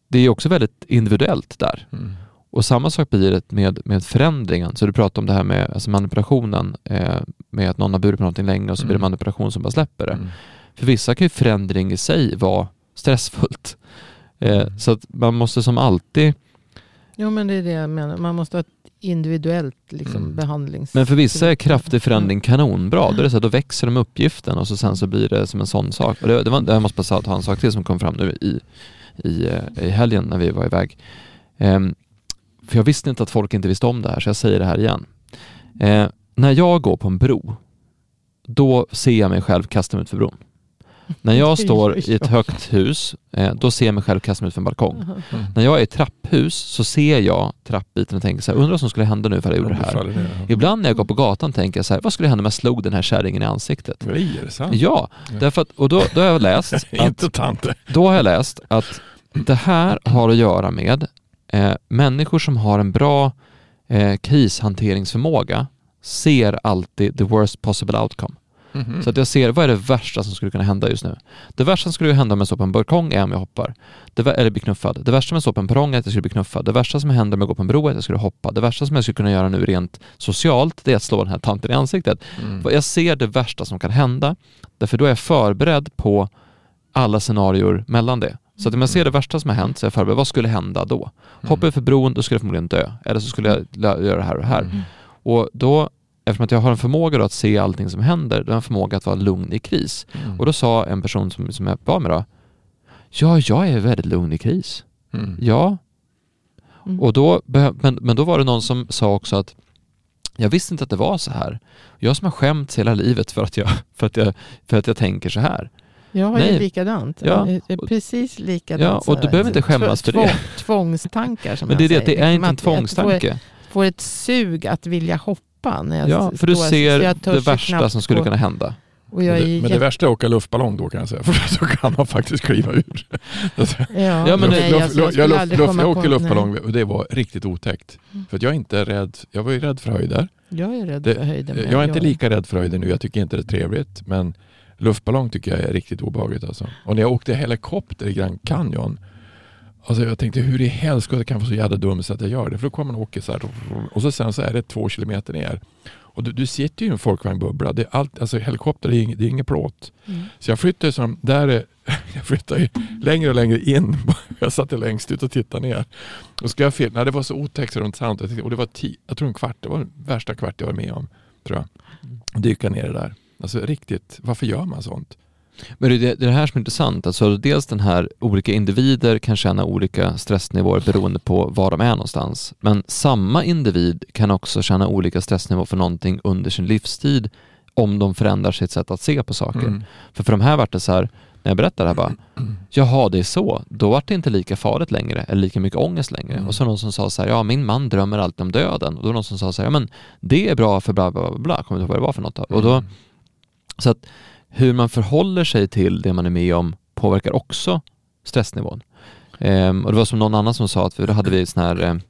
det är också väldigt individuellt där. Mm. Och samma sak blir det med, med förändringen. Så du pratar om det här med alltså manipulationen, eh, med att någon har burit på någonting länge och så blir det Mm. manipulation som bara släpper det. Mm. För vissa kan ju förändring i sig vara stressfullt. Eh, Mm. så att man måste som alltid, Jo men det är det jag menar. Man måste ha ett individuellt liksom, Mm. behandlings... men för vissa är kraftig förändring kanonbra. Då, är det så här, då växer de uppgiften och så sen så blir det som en sån sak. Och det, det, var, det jag måste bara ta en sak till som kom fram nu i, i, eh, i helgen när vi var iväg. Ehm, för jag visste inte att folk inte visste om det här så jag säger det här igen. Eh, när jag går på en bro, då ser jag mig själv kasta mig ut för bron. När jag står i ett högt hus, eh, då ser jag mig själv kasta mig ut för en balkong. Mm. När jag är i ett trapphus så ser jag trappbiten och tänker så här, undrar vad som skulle hända nu ifall jag gjorde det här. Ibland när jag går på gatan tänker jag så här, vad skulle hända om jag slog den här kärringen i ansiktet? Nej, är det sant? Ja, därför att, och då, då har jag läst att, då har jag läst att det här har att göra med eh, människor som har en bra eh, krishanteringsförmåga ser alltid the worst possible outcome. Mhm. Så att jag ser, vad är det värsta som skulle kunna hända just nu? Det värsta som skulle hända om jag står på en balkong är om jag hoppar. Det, eller blir knuffad. Det värsta om jag står på en perrong är att jag skulle bli knuffad. Det värsta som händer om jag går på en bro är att jag skulle hoppa. Det värsta som jag skulle kunna göra nu rent socialt, det är att slå den här tanten i ansiktet. Mm. Jag ser det värsta som kan hända, därför då är jag förberedd på alla scenarier mellan det. Så att om jag ser det värsta som har hänt så är jag förberedd. Vad skulle hända då? Hoppar jag för bron, då skulle jag förmodligen dö. Eller så skulle jag lö- göra det här och det här. Mm. Och då, eftersom att jag har en förmåga då att se allting som händer, då har jag en förmåga att vara lugn i kris. Mm. Och då sa en person som, som jag var med då, ja, jag är väldigt lugn i kris. Mm. Ja, Mm. och då, men, men då var det någon som sa också att jag visste inte att det var så här. Jag som har skämts hela livet för att jag, för att jag, för att jag tänker så här. Jag har Nej. ju likadant. Ja. Det är precis likadant. Ja, och du behöver inte skämmas för det. Tvång- Tvångstankar som Men det är jag det, det säger. är Liksom inte en att- att få- tvångstanke. Får ett sug att vilja hoppa. När jag Ja, för du ser jag det värsta som skulle gå- kunna hända. Och jag Men det, men det värsta är att åka luftballong då kan jag säga, för då kan man faktiskt kliva ur. Ja, men nej, alltså, luft, jag jag, luft, luft, jag på- åkte luftballong och det var riktigt otäckt. Mm. För att jag är inte rädd, jag var ju rädd för höjder. Jag är rädd Det- för höjden. men Jag är inte lika rädd för höjder nu, jag tycker inte det är trevligt. Men luftballong tycker jag är riktigt obehagligt alltså. Och när jag åkte helikopter i Grand Canyon, alltså jag tänkte hur i helskotta kan jag vara så jävla dum så att jag gör det? För då kommer man och åker så här och så sen så är det två kilometer ner. Och du, du sitter ju i en folkvagnbubbla. Det är allt, alltså helikopter det är, ing- det är ingen plåt. Mm. Så jag flyttade som, där är, jag flyttade längre och längre in. Jag satt längst ut och tittade ner. Och ska jag filma, det var så otäckt runt tänkte- Och det var tio, jag tror en kvart, det var den värsta kvart jag var med om. Tror jag. Dyka ner det där. Alltså riktigt, varför gör man sånt? Men det är det, det är det här som är intressant. Alltså dels den här, olika individer kan känna olika stressnivåer beroende på var de är någonstans. Men samma individ kan också känna olika stressnivåer för någonting under sin livstid om de förändrar sitt sätt att se på saker. Mm. För för de här vart det så här, när jag berättade det här bara, jaha det är så, då vart det inte lika farligt längre eller lika mycket ångest längre. Mm. Och så någon som sa så här, ja min man drömmer alltid om döden. Och då var någon som sa så här, ja men det är bra för bla bla bla, kommer inte ihåg vad det var för något. Då. Och då, Mm. så att hur man förhåller sig till det man är med om påverkar också stressnivån. Ehm, och det var som någon annan som sa att för då hade vi sån här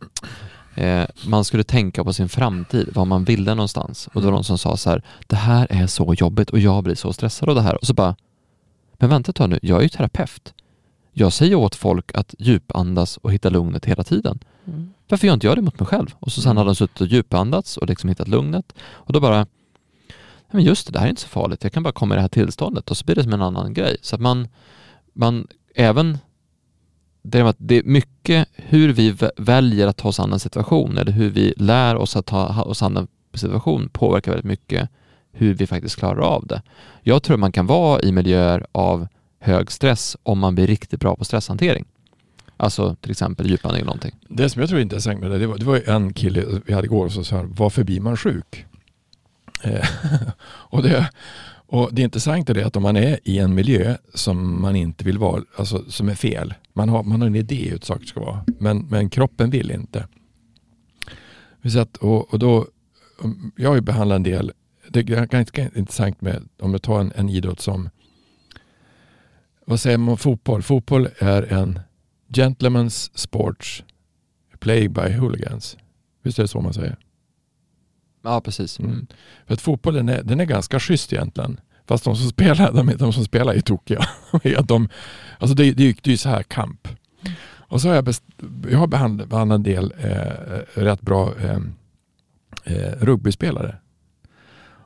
eh, eh, man skulle tänka på sin framtid, vad man ville någonstans. Och då var det någon som sa så här, det här är så jobbigt och jag blir så stressad av det här. Och så bara, men vänta ett tag nu, jag är ju terapeut. Jag säger åt folk att djupandas och hitta lugnet hela tiden. Mm. Varför gör inte jag det mot mig själv? Och så sen Mm. hade de suttit och djupandats och liksom hittat lugnet. Och då bara, "Nej, men just det, det här är inte så farligt. Jag kan bara komma i det här tillståndet och så blir det som en annan grej. Så att man, man även, det är, det är mycket hur vi väljer att ta oss an en situation eller hur vi lär oss att ta oss an en situation påverkar väldigt mycket hur vi faktiskt klarar av det. Jag tror man kan vara i miljöer av hög stress om man blir riktigt bra på stresshantering. Alltså till exempel djupandning eller någonting. Det som jag tror är intressant med det, det var, det var en kille vi hade igår som sa varför blir man sjuk? Eh, och, det, och det intressanta är att om man är i en miljö som man inte vill vara, alltså som är fel. Man har, man har en idé hur saker ska vara, men, men kroppen vill inte. Och, och då, jag har ju behandlat en del, det är ganska intressant med, om du tar en, en idrott som vad säger man om fotboll? Fotboll är en gentleman's sports play by hooligans. Visst är det så man säger? Ja, precis. Mm. För att fotbollen är, den är ganska schysst egentligen. Fast de som spelar, de, de som spelar är tokiga. de, alltså det, det, det är ju så här kamp. Och så har jag, best, jag har behandlat, behandlat en del eh, rätt bra eh, eh, rugbyspelare.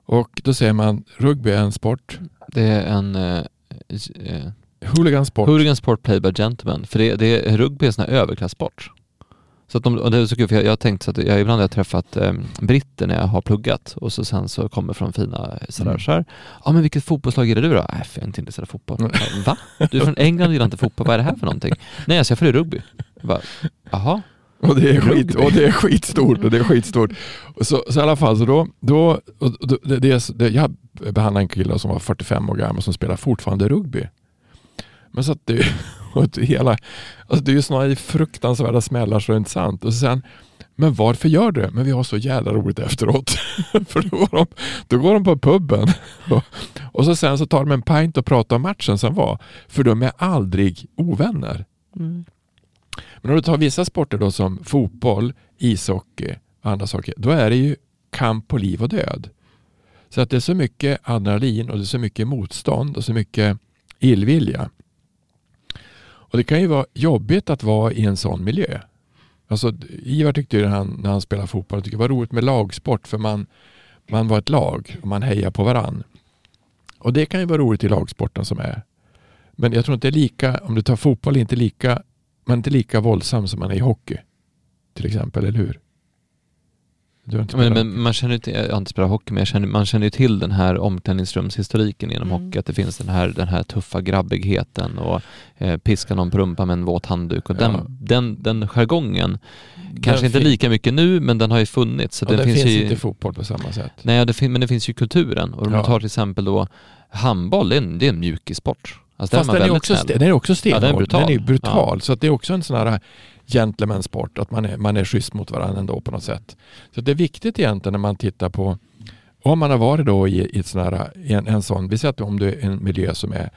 Och då säger man rugby är en sport. Det är en eh, eh Hooligan sport. Hooligan sport played by gentlemen. För det, det, rugby är en sån här överklassport. Så att de, och det är så kul, för jag, jag har tänkt så att jag ibland har jag träffat eh, britter när jag har pluggat och så sen så kommer från fina sådär mm. Ja men vilket fotbollslag är det du då? Nej, jag är inte intresserad av fotboll. Mm. Va? Du är från England och gillar inte fotboll, vad är det här för någonting? Nej, alltså jag följer rugby. Jaha. Och det är, skit, och det är skitstort. Och det är skitstort. Så, så i alla fall, så då, då, då det, det, det, jag behandlade en kille som var 45 år gammal som spelar fortfarande rugby. Men så att det, och hela, alltså det är ju snarare fruktansvärda smällar så det är inte sant. Och sen, men varför gör du det? Men vi har så jävla roligt efteråt. För då går, de, då går de på puben och, och så sen så tar de en pint och pratar om matchen som var. För de är aldrig ovänner. Mm. Men om du tar vissa sporter då som fotboll, ishockey och andra saker. Då är det ju kamp på liv och död. Så att det är så mycket adrenalin och det är så mycket motstånd och så mycket illvilja. Och Det kan ju vara jobbigt att vara i en sån miljö. Alltså, Ivar tyckte ju han, när han spelade fotboll att det var roligt med lagsport för man, man var ett lag och man hejar på varann. Och det kan ju vara roligt i lagsporten som är. Men jag tror inte det är lika, om du tar fotboll, inte lika, man är inte lika våldsam som man är i hockey. Till exempel, eller hur? Men, men, man känner inte, jag har inte spelat hockey, men känner, man känner ju till den här omklädningsrumshistoriken genom mm. hockey, att det finns den här, den här tuffa grabbigheten och eh, piska någon på rumpan med en våt handduk och ja. den, den, den jargongen, den kanske inte lika mycket nu, men den har ju funnits. Så och den, finns, finns ju, inte i fotboll på samma sätt. Nej, det men det finns ju kulturen och om ja. man tar till exempel då handboll, det är en, det är en mjukissport. Alltså Fast den är, också, den är också stenhård. Ja, den är brutal. Den är brutal. Ja. Så att det är också en sån här gentlemansport, att man är, man är schysst mot varandra ändå på något sätt. Så det är viktigt egentligen när man tittar på, om man har varit då i, i här, en, en sån, vi säger att om det är en miljö som är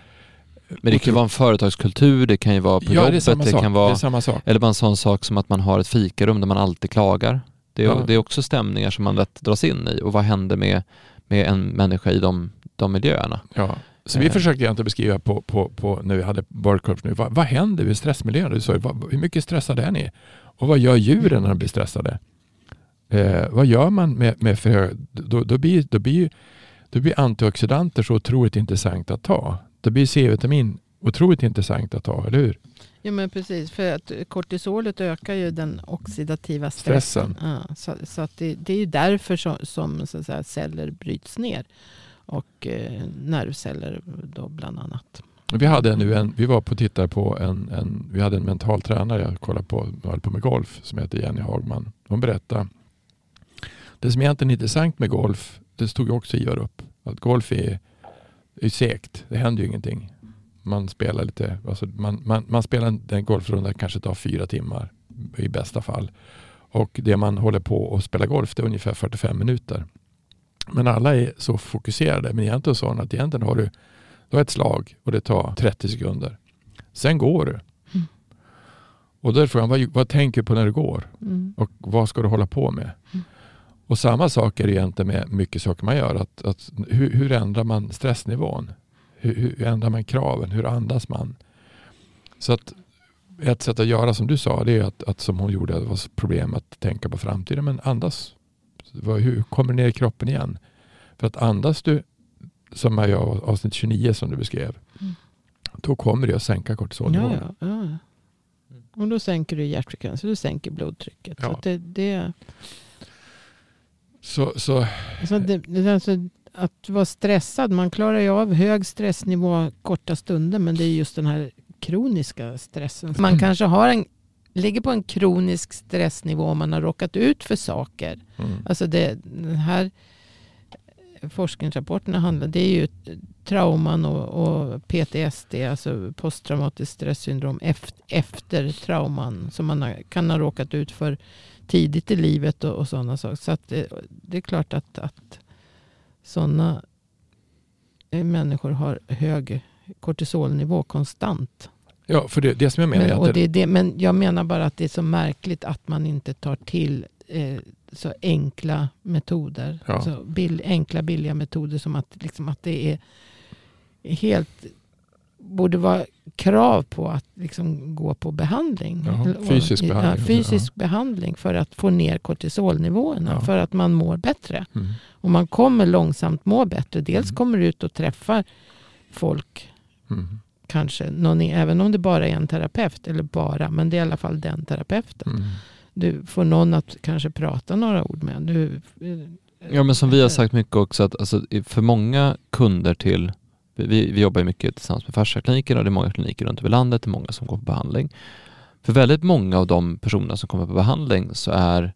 men det kan ju vara en företagskultur, det kan ju vara på ja, jobbet, det, det kan vara, det samma sak. eller bara en sån sak som att man har ett fikarum där man alltid klagar. Det är, ja. det är också stämningar som man lätt dras in i och vad händer med, med en människa i de, de miljöerna? Ja. Så vi eh. försökte egentligen beskriva på, på, på när vi hade World nu, vad, vad händer vid stressmiljön? Du sa, vad, hur mycket stressade är ni? Och vad gör djuren när de blir stressade? Eh, vad gör man med, med för då, då, blir, då, blir, då blir antioxidanter så otroligt intressant att ta. Då blir C-vitamin otroligt intressant att ta, eller hur? Ja men precis, för att kortisolet ökar ju den oxidativa stressen. stressen. Ja, så, så att det, det, är ju därför som, som så att säga, celler bryts ner och eh, nervceller då bland annat. Vi, hade nu en, vi var på tittar på en, en, vi hade en mental tränare jag kollade på, höll på med golf som heter Jenny Hagman. Hon berättade det som egentligen är intressant med golf, det stod också Ivar upp, att golf är, är segt, det händer ju ingenting. Man spelar lite, alltså man, man, man spelar en, golfrunda kanske tar fyra timmar i bästa fall. Och det man håller på och spela golf det är ungefär 45 minuter. Men alla är så fokuserade. Men egentligen sa hon att egentligen har du, du har ett slag och det tar 30 sekunder. Sen går du. Mm. Och då är frågan, vad, vad tänker du på när du går? Mm. Och vad ska du hålla på med? Mm. Och samma sak är det egentligen med mycket saker man gör. Att, att hur, hur ändrar man stressnivån? Hur, hur, ändrar man kraven? Hur andas man? Så att ett sätt att göra som du sa, det är att, att som hon gjorde, det var problem att tänka på framtiden. Men andas hur kommer ner i kroppen igen? För att andas du, som jag avsnitt 29 som du beskrev, mm. då kommer det att sänka kortisolnivån. Ja, ja, ja. Och då sänker du hjärtfrekvensen, du sänker blodtrycket. Ja. Så det, det... Så, så... så det, alltså, att vara stressad, man klarar ju av hög stressnivå korta stunder, men det är just den här kroniska stressen. Man kanske har en ligger på en kronisk stressnivå om man har råkat ut för saker. Mm. Alltså det, den här forskningsrapporterna handlar, det är ju trauman och, och PTSD, alltså posttraumatiskt stresssyndrom efter, efter trauman som man kan ha råkat ut för tidigt i livet och, och sådana saker. Så det, det, är klart att, att sådana människor har hög kortisolnivå konstant. Ja, för det, det som jag menar Men, och det, det, men jag menar bara att det är så märkligt att man inte tar till eh, så enkla metoder. Ja. Så bill, enkla billiga metoder som att, liksom, att det är helt borde vara krav på att liksom gå på behandling. Ja, Eller- fysisk ja, behandling. fysisk behandling för att få ner kortisolnivåerna. Ja. För att man mår bättre. Mm. Och man kommer långsamt må bättre. Dels Mm. kommer du ut och träffar folk Mm. Kanske, någon, i- även om det bara är en terapeut, eller bara, men det är i alla fall den terapeuten. Mm. Du får någon att kanske prata några ord med. Du, Ja men som vi har sagt mycket också att alltså, i- för många kunder till, vi, vi jobbar ju mycket tillsammans med fasciakliniker och det är många kliniker runt över landet, det är många som går på behandling. För väldigt många av de personerna som kommer på behandling så är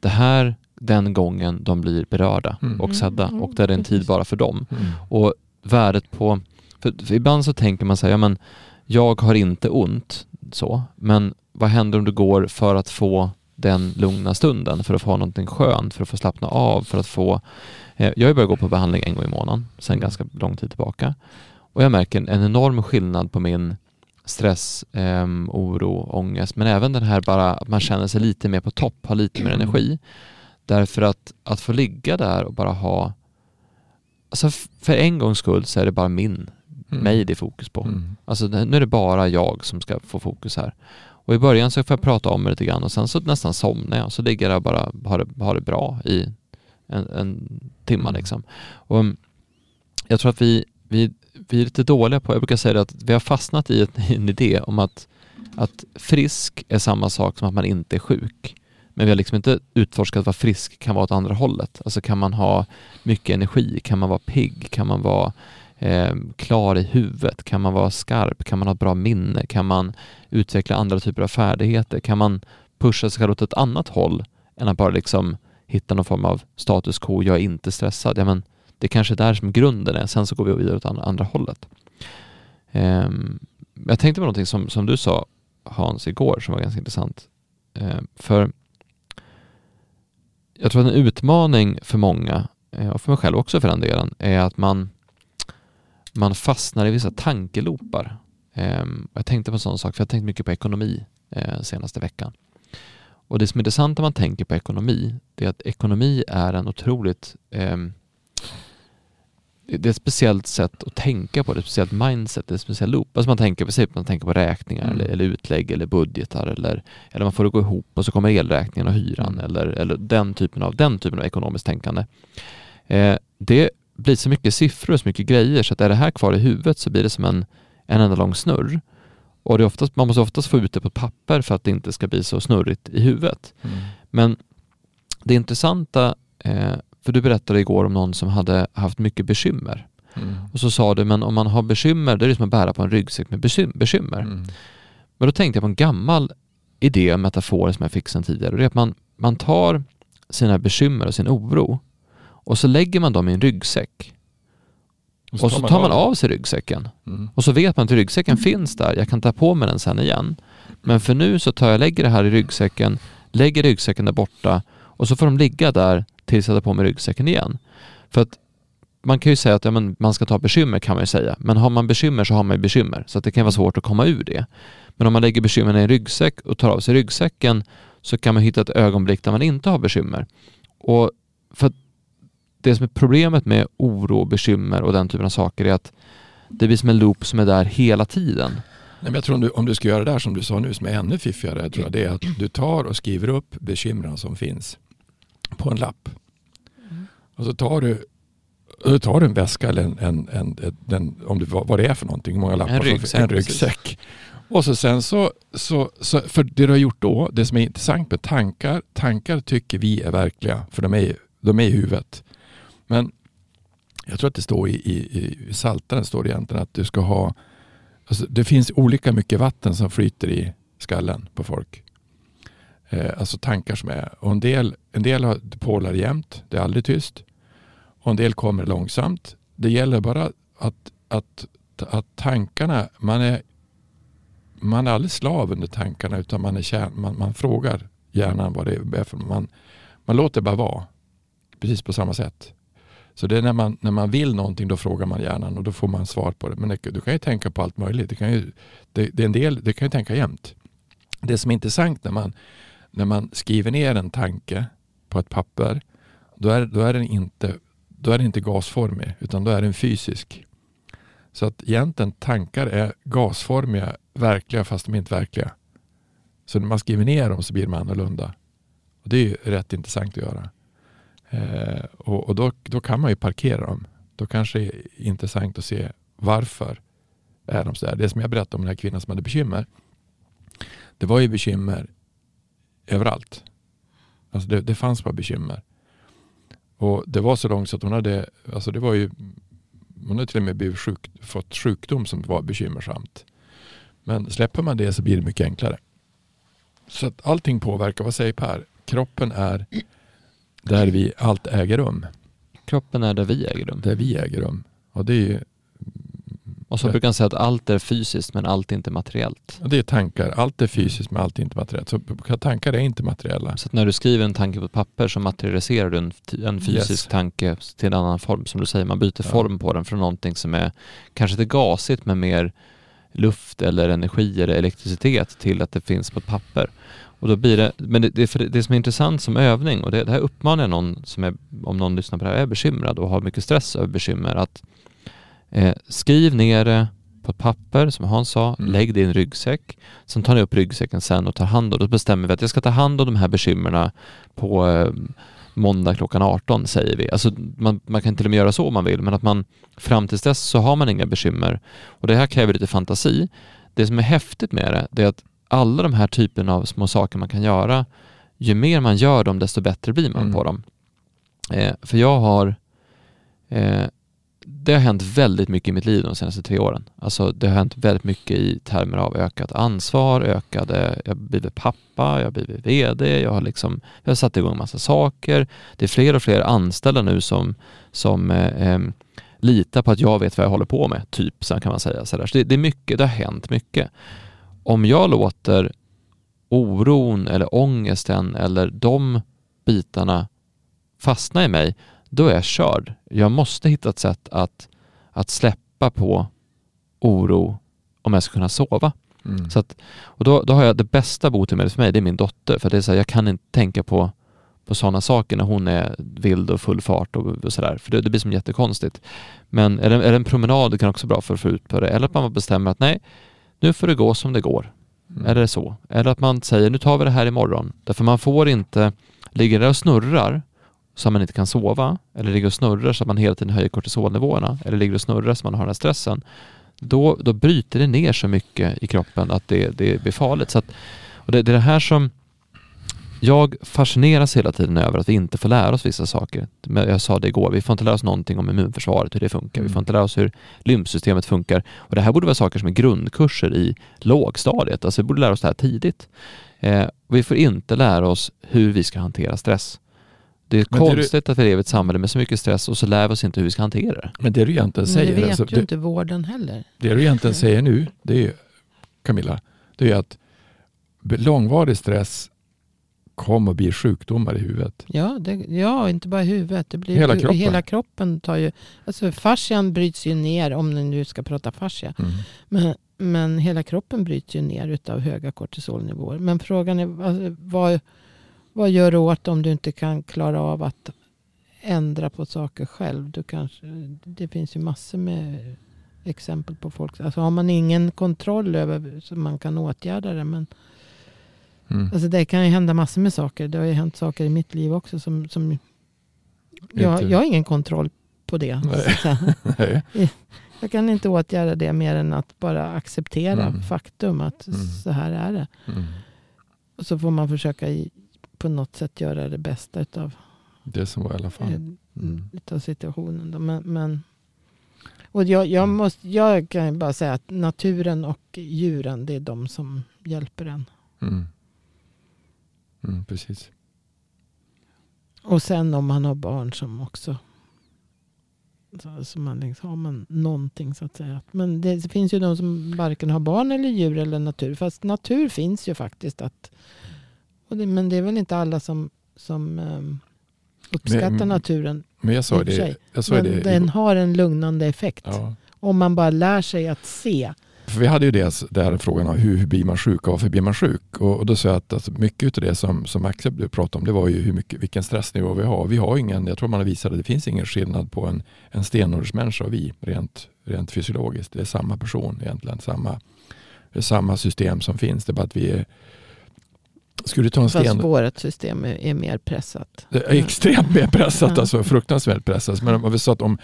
det här den gången de blir berörda Mm. och sedda Mm, och det är en tid bara för dem. Mm. Och värdet på, för, för ibland så tänker man så här, ja men jag har inte ont så, men vad händer om du går för att få den lugna stunden, för att få någonting skönt, för att få slappna av, för att få... Eh, jag har börjat gå på behandling en gång i månaden, sedan ganska lång tid tillbaka. Och jag märker en, en enorm skillnad på min stress, ehm, oro, ångest, men även den här bara att man känner sig lite mer på topp, har lite mer energi. Därför att, att få ligga där och bara ha Alltså för en gångs skull så är det bara min, Mm. mig det är fokus på. Mm. Alltså nu är det bara jag som ska få fokus här. Och i början så får jag prata om det lite grann och sen så nästan somnar jag. Så ligger jag och bara har det, har det bra i en, en timma Mm. liksom. Och um, jag tror att vi, vi, vi är lite dåliga på, jag brukar säga det att vi har fastnat i, ett, i en idé om att, att frisk är samma sak som att man inte är sjuk. Men vi har liksom inte utforskat vad frisk kan vara åt andra hållet. Alltså kan man ha mycket energi? Kan man vara pigg? Kan man vara eh, klar i huvudet? Kan man vara skarp? Kan man ha ett bra minne? Kan man utveckla andra typer av färdigheter? Kan man pusha sig själv åt ett annat håll än att bara liksom hitta någon form av status quo, jag är inte stressad. Ja, men det är kanske är där som grunden är, sen så går vi vidare åt andra, andra hållet. Eh, jag tänkte på någonting som, som du sa Hans igår som var ganska intressant. Eh, för jag tror att en utmaning för många, eh, och för mig själv också för den delen, är att man, man fastnar i vissa tankelopar. Ehm, jag tänkte på en sån sak, för jag har tänkt mycket på ekonomi eh, senaste veckan. Och det som är intressant när man tänker på ekonomi, det är att ekonomi är en otroligt ehm, det är ett speciellt sätt att tänka på, det är ett speciellt mindset, det är ett speciellt loop. Alltså man tänker, precis, man tänker på räkningar Mm. eller, eller utlägg eller budgetar eller, eller man får det gå ihop och så kommer elräkningen och hyran Mm. eller, eller den, typen av, den typen av ekonomiskt tänkande. Eh, det blir så mycket siffror och så mycket grejer så att är det här kvar i huvudet så blir det som en, en enda lång snurr. Och det är oftast, man måste oftast få ut det på papper för att det inte ska bli så snurrigt i huvudet. Mm. Men det intressanta, eh, för du berättade igår om någon som hade haft mycket bekymmer. Mm. Och så sa du, men om man har bekymmer, det är det som att bära på en ryggsäck med bekym- bekymmer. Mm. Men då tänkte jag på en gammal idé, metafor som jag fick sedan tidigare. Och det är att man, man tar sina bekymmer och sin oro och så lägger man dem i en ryggsäck. Och så tar man av sig ryggsäcken. Mm. Och så vet man att ryggsäcken finns där, jag kan ta på mig den sen igen. Men för nu så tar jag, lägger det här i ryggsäcken, lägger ryggsäcken där borta och så får de ligga där tills jag tar på mig ryggsäcken igen. För att man kan ju säga att ja, men man ska ta bekymmer kan man ju säga, men har man bekymmer så har man ju bekymmer, så att det kan vara svårt att komma ur det. Men om man lägger bekymren i en ryggsäck och tar av sig ryggsäcken så kan man hitta ett ögonblick där man inte har bekymmer. Och för att det som är problemet med oro, bekymmer och den typen av saker är att det blir som en loop som är där hela tiden. Nej, men jag tror om du, om du ska göra det där som du sa nu som är ännu fiffigare, tror jag, det är att du tar och skriver upp bekymren som finns på en lapp. Och så tar du, du tar en väska eller en, en, en, en, om du, vad det är för någonting, många lappar En ryggsäck. En ryggsäck. Och så sen så, så, så, för det du har gjort då, det som är intressant med tankar, tankar tycker vi är verkliga, för de är, de är i huvudet. Men jag tror att det står i, i, i Psaltaren står det egentligen att du ska ha Alltså, det finns olika mycket vatten som flyter i skallen på folk. Eh, alltså tankar som är. Och en del, en del har, pålar jämt, det är aldrig tyst. Och en del kommer långsamt. Det gäller bara att, att, att tankarna, man är, man är aldrig slav under tankarna utan man, är kär, man, man frågar hjärnan vad det är för man, man låter bara vara. Precis på samma sätt. Så det är när man, när man vill någonting då frågar man hjärnan och då får man svar på det. Men det, du kan ju tänka på allt möjligt. Det kan ju, det, det är en del, det kan ju tänka jämt. Det som är intressant när man, när man skriver ner en tanke på ett papper, då är, då är, den, inte, då är den inte gasformig utan då är den fysisk. Så att egentligen tankar är gasformiga, verkliga fast de är inte verkliga. Så när man skriver ner dem så blir de annorlunda. Och Det är ju rätt intressant att göra. Eh, och, och då, då kan man ju parkera dem. Då kanske det är intressant att se varför är de så där. Det som jag berättade om den här kvinnan som hade bekymmer. Det var ju bekymmer överallt. Alltså det, det fanns bara bekymmer. Och det var så långt så att hon hade, alltså det var ju, hon hade till och med blivit sjuk, fått sjukdom som var bekymmersamt. Men släpper man det så blir det mycket enklare. Så att allting påverkar, vad säger Per? Kroppen är där vi allt äger rum. Kroppen är där vi äger rum. Där vi äger rum. Och det är ju och så brukar man säga att allt är fysiskt men allt är inte materiellt. Det är tankar. Allt är fysiskt men allt är inte materiellt. Så tankar är inte materiella. Så när du skriver en tanke på ett papper så materialiserar du en, en fysisk yes. tanke till en annan form. Som du säger, man byter ja. form på den från någonting som är kanske inte gasigt men mer luft eller energi eller elektricitet till att det finns på ett papper. Och då blir det, men det, det, det som är intressant som övning och det, det här uppmanar jag någon som är, om någon lyssnar på det här är bekymrad och har mycket stress över bekymmer att Eh, skriv ner det på ett papper, som Hans sa, mm. lägg det i en ryggsäck. Sen tar ni upp ryggsäcken sen och tar hand om det. Då bestämmer vi att jag ska ta hand om de här bekymren på eh, måndag klockan 18 säger vi. Alltså man, man, kan till och med göra så om man vill, men att man fram tills dess så har man inga bekymmer. Och det här kräver lite fantasi. Det som är häftigt med det, det är att alla de här typerna av små saker man kan göra, ju mer man gör dem, desto bättre blir man mm. på dem. Eh, för jag har eh, det har hänt väldigt mycket i mitt liv de senaste tre åren. Alltså det har hänt väldigt mycket i termer av ökat ansvar, ökade, jag har blivit pappa, jag har blivit VD, jag har liksom, jag har satt igång massa saker. Det är fler och fler anställda nu som, som eh, eh, litar på att jag vet vad jag håller på med, typ, så kan man säga. Så, så det, det, är mycket, det har hänt mycket. Om jag låter oron eller ångesten eller de bitarna fastna i mig, då är jag körd. Jag måste hitta ett sätt att, att släppa på oro om jag ska kunna sova. Mm. Så att, och då, då har jag det bästa botemedlet för mig, det är min dotter. För det är så här, jag kan inte tänka på, på sådana saker när hon är vild och full fart och, och sådär. För det, det, blir som jättekonstigt. Men är det, är det en promenad, det kan också vara bra för att få ut på det. Eller att man bestämmer att nej, nu får det gå som det går. Mm. Det så? Eller att man säger, nu tar vi det här imorgon. Därför man får inte, ligger det och snurrar så att man inte kan sova eller ligger och snurrar så att man hela tiden höjer kortisolnivåerna eller ligger och snurrar så att man har den här stressen, då, då bryter det ner så mycket i kroppen att det, det blir farligt. Så att, och det, det är det här som jag fascineras hela tiden över att vi inte får lära oss vissa saker. Jag sa det igår, vi får inte lära oss någonting om immunförsvaret, hur det funkar. Mm. Vi får inte lära oss hur lymfsystemet funkar. Och det här borde vara saker som är grundkurser i lågstadiet. Alltså vi borde lära oss det här tidigt. Eh, vi får inte lära oss hur vi ska hantera stress. Det är men konstigt det du... att vi lever i ett samhälle med så mycket stress och så lär vi oss inte hur vi ska hantera det. Men det du egentligen säger... Men det vet alltså, ju det, inte vården heller. Det du egentligen säger nu, det är Camilla, det är att långvarig stress kommer bli sjukdomar i huvudet. Ja, det, ja inte bara i huvudet. Det blir, hela, kroppen. hela kroppen tar ju... Alltså fascian bryts ju ner, om ni nu ska prata fascia. Mm. Men, men hela kroppen bryts ju ner av höga kortisolnivåer. Men frågan är alltså, vad vad gör du åt om du inte kan klara av att ändra på saker själv? Du kanske, det finns ju massor med exempel på folk. Alltså har man ingen kontroll över så man kan åtgärda det. Men mm. alltså det kan ju hända massor med saker. Det har ju hänt saker i mitt liv också. Som, som jag, jag har ingen kontroll på det. Nej. jag kan inte åtgärda det mer än att bara acceptera mm. faktum att mm. så här är det. Mm. Och så får man försöka på något sätt göra det bästa av det som var i alla fall. Eh, mm. Utav situationen. Då. Men, men, och jag, jag, mm. måste, jag kan bara säga att naturen och djuren, det är de som hjälper en. Mm. Mm, precis. Och sen om man har barn som också så, så man liksom, har man någonting så att säga. Men det finns ju de som varken har barn eller djur eller natur. Fast natur finns ju faktiskt. att det, men det är väl inte alla som, som um, uppskattar Men- naturen. Men jag sa det. Jag sa Men det den har en lugnande effekt. ja. Om man bara lär sig att se. För vi hade ju dels där frågan om hur, hur blir man sjuk och varför blir man sjuk? Och, och då sa jag att alltså, mycket av det som, som Axel pratade om det var ju hur mycket, vilken stressnivå vi har. Vi har ingen, jag tror man har visat att det finns ingen skillnad på en, en stenåldersmänniska och vi rent, rent fysiologiskt. Det är samma person egentligen, samma, samma system som finns. Det är bara att vi är skulle du ta en Fast sten... vårt system är, är mer pressat. Är extremt mer pressat, alltså fruktansvärt pressat. Men om vi sa att om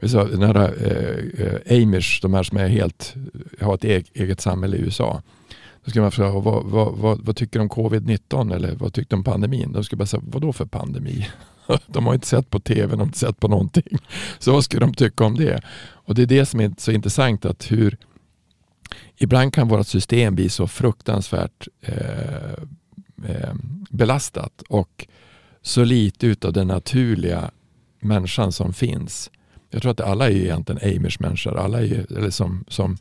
vi sa, den här eh, Amish, de här som är helt, har ett eget, eget samhälle i USA. Då skulle man fråga, vad, vad, vad, vad tycker de om covid-19 eller vad tyckte de om pandemin? De skulle bara säga, vad då för pandemi? De har inte sett på tv, de har inte sett på någonting. Så vad skulle de tycka om det? Och det är det som är så intressant att hur ibland kan vårt system bli så fruktansvärt eh, Eh, belastat och så lite utav den naturliga människan som finns. Jag tror att alla är ju egentligen Amish-människor. Alla är, ju- eller som, som,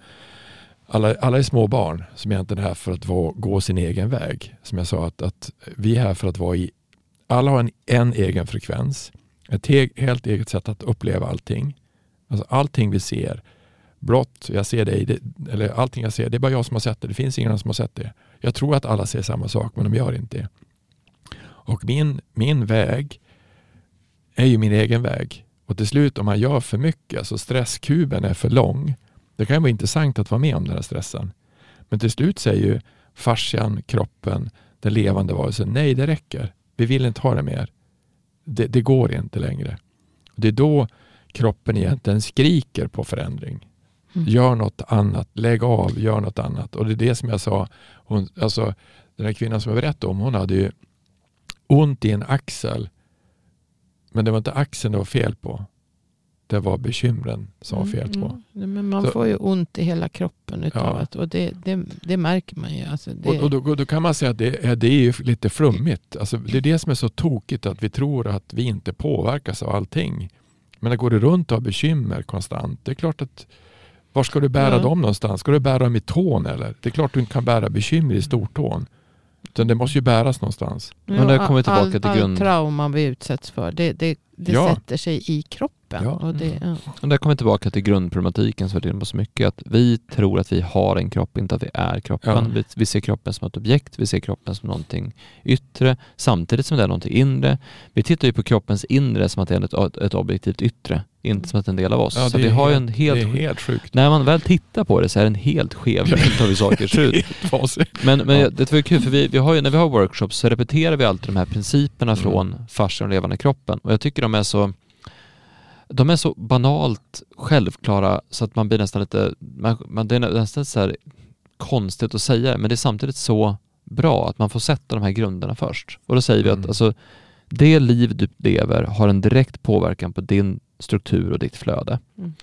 alla, alla är små barn som egentligen är här för att vara, gå sin egen väg. Som jag sa, att, att vi är här för att vara i... Alla har en, en egen frekvens. Ett he, helt eget sätt att uppleva allting. Alltså allting vi ser, blått, jag ser dig, det, eller allting jag ser, det är bara jag som har sett det. Det finns ingen annan som har sett det. Jag tror att alla ser samma sak, men de gör inte det. Och min, min väg är ju min egen väg. Och till slut om man gör för mycket, alltså stresskuben är för lång. Det kan ju vara intressant att vara med om den här stressen. Men till slut säger ju fascian, kroppen, den levande varelsen, nej det räcker. Vi vill inte ha det mer. Det, det går inte längre. Det är då kroppen egentligen skriker på förändring. Mm. Gör något annat, lägg av, gör något annat. Och det är det som jag sa, hon, alltså, den här kvinnan som jag berättade om, hon hade ju ont i en axel. Men det var inte axeln det var fel på. Det var bekymren som var fel på. Mm, mm. Men man Så- får ju ont i hela kroppen utav Ja. att, och det, det, det märker man ju. Alltså det, Och, och då, då kan man säga att det är, det är ju lite flummigt. Alltså, det är det som är så tokigt att vi tror att vi inte påverkas av allting. Men det går du runt och har bekymmer konstant. Det är klart att var ska du bära Ja. dem någonstans? Ska du bära dem i tån eller? Det är klart du inte kan bära bekymmer i stortån. Utan det måste ju bäras någonstans. Men Ja, kommer vi tillbaka all, till all grund- trauma vi utsätts för, det, det, det Ja. sätter sig i kroppen. Ja. Och det, ja. Och där kommer vi tillbaka till grundproblematiken som vi var på så mycket. Att vi tror att vi har en kropp, inte att vi är kroppen. Ja. Vi, vi ser kroppen som ett objekt, vi ser kroppen som någonting yttre, samtidigt som det är någonting inre. Vi tittar ju på kroppens inre som att det är ett, ett objektivt yttre, inte som att det är en del av oss. så det vi har ju helt- en helt... det är helt sjukt. När man väl tittar på det så är det en helt skev bild av hur saker ser ut. Men, men Ja. det var ju kul för vi, vi har ju, när vi har workshops så repeterar vi alltid de här principerna Mm. från fascian och levande kroppen. Och jag tycker de är så de är så banalt självklara så att man blir nästan lite, man, man, det är nästan så här konstigt att säga men det är samtidigt så bra att man får sätta de här grunderna först. Och då säger vi att Mm. alltså, det liv du lever har en direkt påverkan på din struktur och ditt flöde. Mm.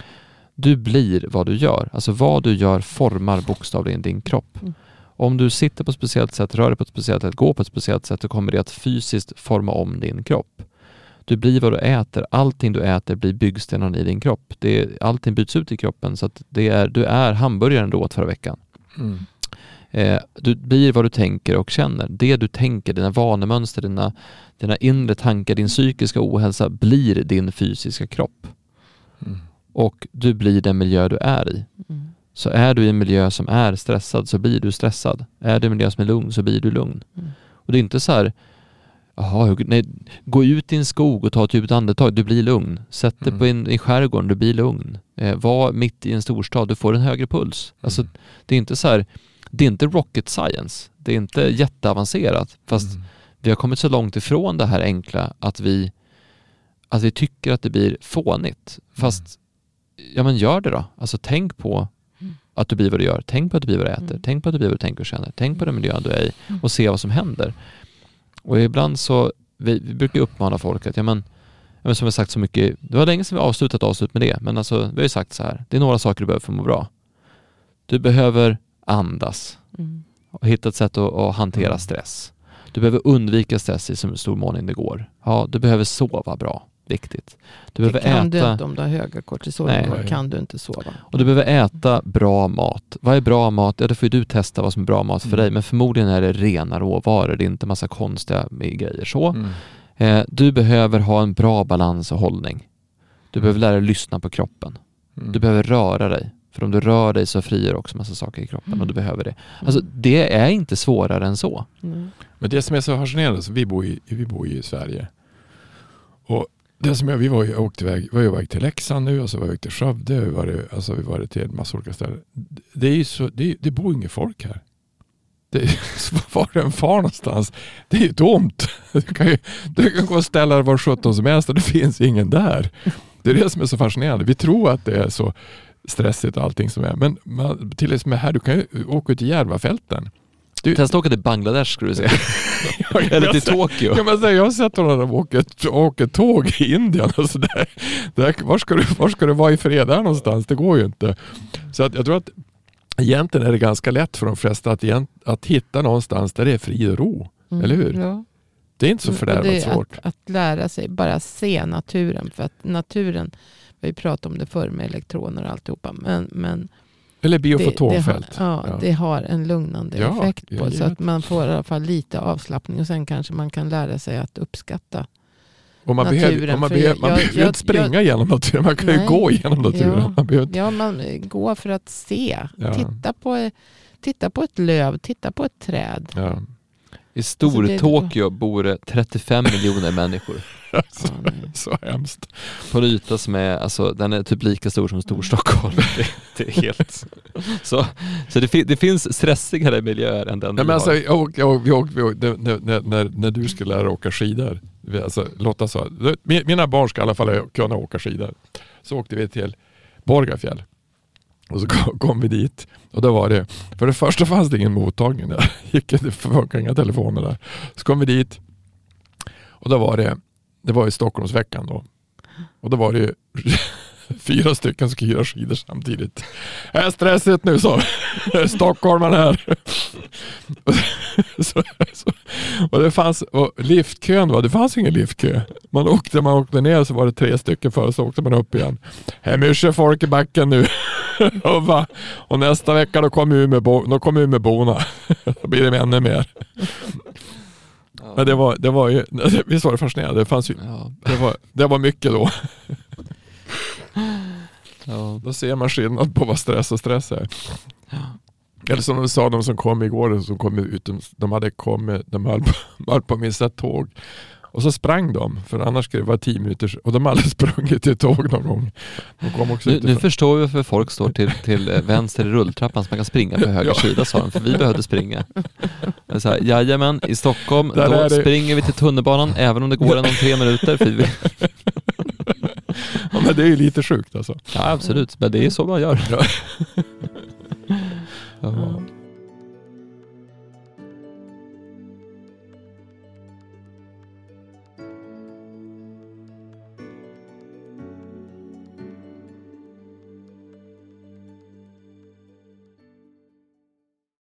Du blir vad du gör. Alltså vad du gör formar bokstavligen din kropp. Mm. Om du sitter på ett speciellt sätt, rör dig på ett speciellt sätt, går på ett speciellt sätt så kommer det att fysiskt forma om din kropp. Du blir vad du äter. Allting du äter blir byggstenarna i din kropp. Det är, allting byts ut i kroppen så att det är, du är hamburgaren du åt förra veckan. Mm. Eh, du blir vad du tänker och känner. Det du tänker, dina vanemönster, dina, dina inre tankar, din psykiska ohälsa blir din fysiska kropp. Mm. Och du blir den miljö du är i. Mm. Så är du i en miljö som är stressad så blir du stressad. Är du i en miljö som är lugn så blir du lugn. Mm. Och det är inte så här, jaha, nej, gå ut i en skog och ta ett djupt andetag, du blir lugn. Sätt dig Mm. på en, i skärgården, du blir lugn. Eh, var mitt i en storstad, du får en högre puls. Alltså, Mm. det är inte så här, det är inte rocket science. Det är inte jätteavancerat. Fast Mm. vi har kommit så långt ifrån det här enkla att vi, att vi tycker att det blir fånigt. Fast, ja men gör det då. Alltså tänk på Mm. att du blir vad du gör. Tänk på att du blir vad du äter. Mm. Tänk på att du blir vad du tänker och känner. Tänk på den miljön du är i Mm. och se vad som händer. Och ibland så, vi, vi brukar uppmana folk att, ja men, men som vi sagt så mycket, det var länge sedan vi avslutat avslut med det, men alltså vi har ju sagt så här, det är några saker du behöver för att må bra. Du behöver andas Mm. och hitta ett sätt att, att hantera Mm. stress. Du behöver undvika stress i så stor mån det går. Ja, du behöver sova bra, viktigt. Du Det behöver kan du äta inte om du har höga kortisolnivåer. Kan du inte sova. och du behöver äta bra mat. Vad är bra mat? Ja, det får ju du testa vad som är bra mat för Mm. dig, men förmodligen är det rena råvaror. Det är inte massa konstiga grejer så. Mm. Eh, du behöver ha en bra balans och hållning. Du behöver lära dig lyssna på kroppen. Mm. Du behöver röra dig. För om du rör dig så frigör också massa saker i kroppen och du behöver det. Alltså det är inte svårare än så. Mm. Men det som är så fascinerande, så vi bor ju vi bor ju i Sverige. Och det som jag, vi var ju, åkte iväg, var ju iväg till Leksand nu och så var vi till Skövde. Vi var, det- alltså vi var till en massa olika ställen. Det, är ju så, det, det bor inget folk här. Det, var den än far någonstans, det är ju tomt. Du kan, ju, du kan gå och ställa dig var 17 som helst och det finns ingen där. Det är det som är så fascinerande. Vi tror att det är så stressigt och allting som är. Men man, till och med här, du kan ju åka ut till Järvafälten. Du- Testa åka till Bangladesh skulle du säga. Eller till Tokyo. Ja, men jag har sett honom åka, åka tåg i Indien. Och så där. Där, var, ska du, var ska du vara i fred där någonstans? Det går ju inte. Så att jag tror att egentligen är det ganska lätt för de flesta att, att hitta någonstans där det är frid och ro. Mm. Eller hur? Ja. Det är inte så Och fördärvat svårt. Att, att lära sig, bara se naturen. För att naturen, vi pratat om det förr med elektroner och alltihopa. Men, men Eller det, det, har, biofotonfält. ja, Ja. det har en lugnande Ja, effekt jag på Så att man får i alla fall lite avslappning. Och sen kanske man kan lära sig att uppskatta. Och man naturen, behöver, och man behöver, jag- man jag- behöver ju jag- inte springa genom naturen. Man kan ju Nej. gå genom naturen. Ja. Man behöver, inte- Ja, man eh, går för att se. Ja. Titta, på, titta på ett löv, titta på ett träd. ja. I Alltså, Stor-Tokyo bor det 35 miljoner människor. Alltså, Ja, nej. så hemskt. Yta som är, alltså den är typ lika stor som Storstockholm. Det, det är helt... Så, så det, det finns stressigare miljöer än den Nej, men alltså, jag, jag, jag, åk- när, när, när, när du skulle lära åka skidor. Alltså, Lotta sa, "Mi- mina barn ska i alla fall kunna åka skidor. Så åkte vi till Borgafjäll. Och så kom, kom vi dit. Och då var det, för det första fanns det ingen mottagning där. Gick, det funkade inga telefoner där. Så kom vi dit. Och då var det, det var i Stockholmsveckan då. Och då var det ju fyra stycken som skulle hyra skidor samtidigt. Det är stressigt nu så. Stockholmarna här. så, så, och det fanns, och liftkön var, det fanns ingen liftkö. Man åkte, man åkte ner så var det tre stycken före så åkte man upp igen. Det är mycket folk i backen nu. och, va, och nästa vecka då kommer Umeåborna. då kom då blir det ännu mer. Men det var, det var ju, visst var det fascinerande? Det, fanns ju, Ja, det, var, det var mycket då. ja. Då ser man skillnad på vad stress och stress är. Eller som de sa, de som kom igår, som kom ut, de- de hade kommit, de höll på, de höll på att missa ett tåg. Och så sprang de, för annars skulle det vara tio minuter, och de hade sprungit till tåg någon gång. De kom också Nu, nu förstår vi varför folk står till, till eh, vänster i rulltrappan så man kan springa på höger Ja. sida sa de, för vi behövde springa. Men Så här, jajamän, i Stockholm Där då springer vi till tunnelbanan även om det går en om tre minuter. För vi, ja, men det är ju lite sjukt alltså. ja absolut, men det är så man gör.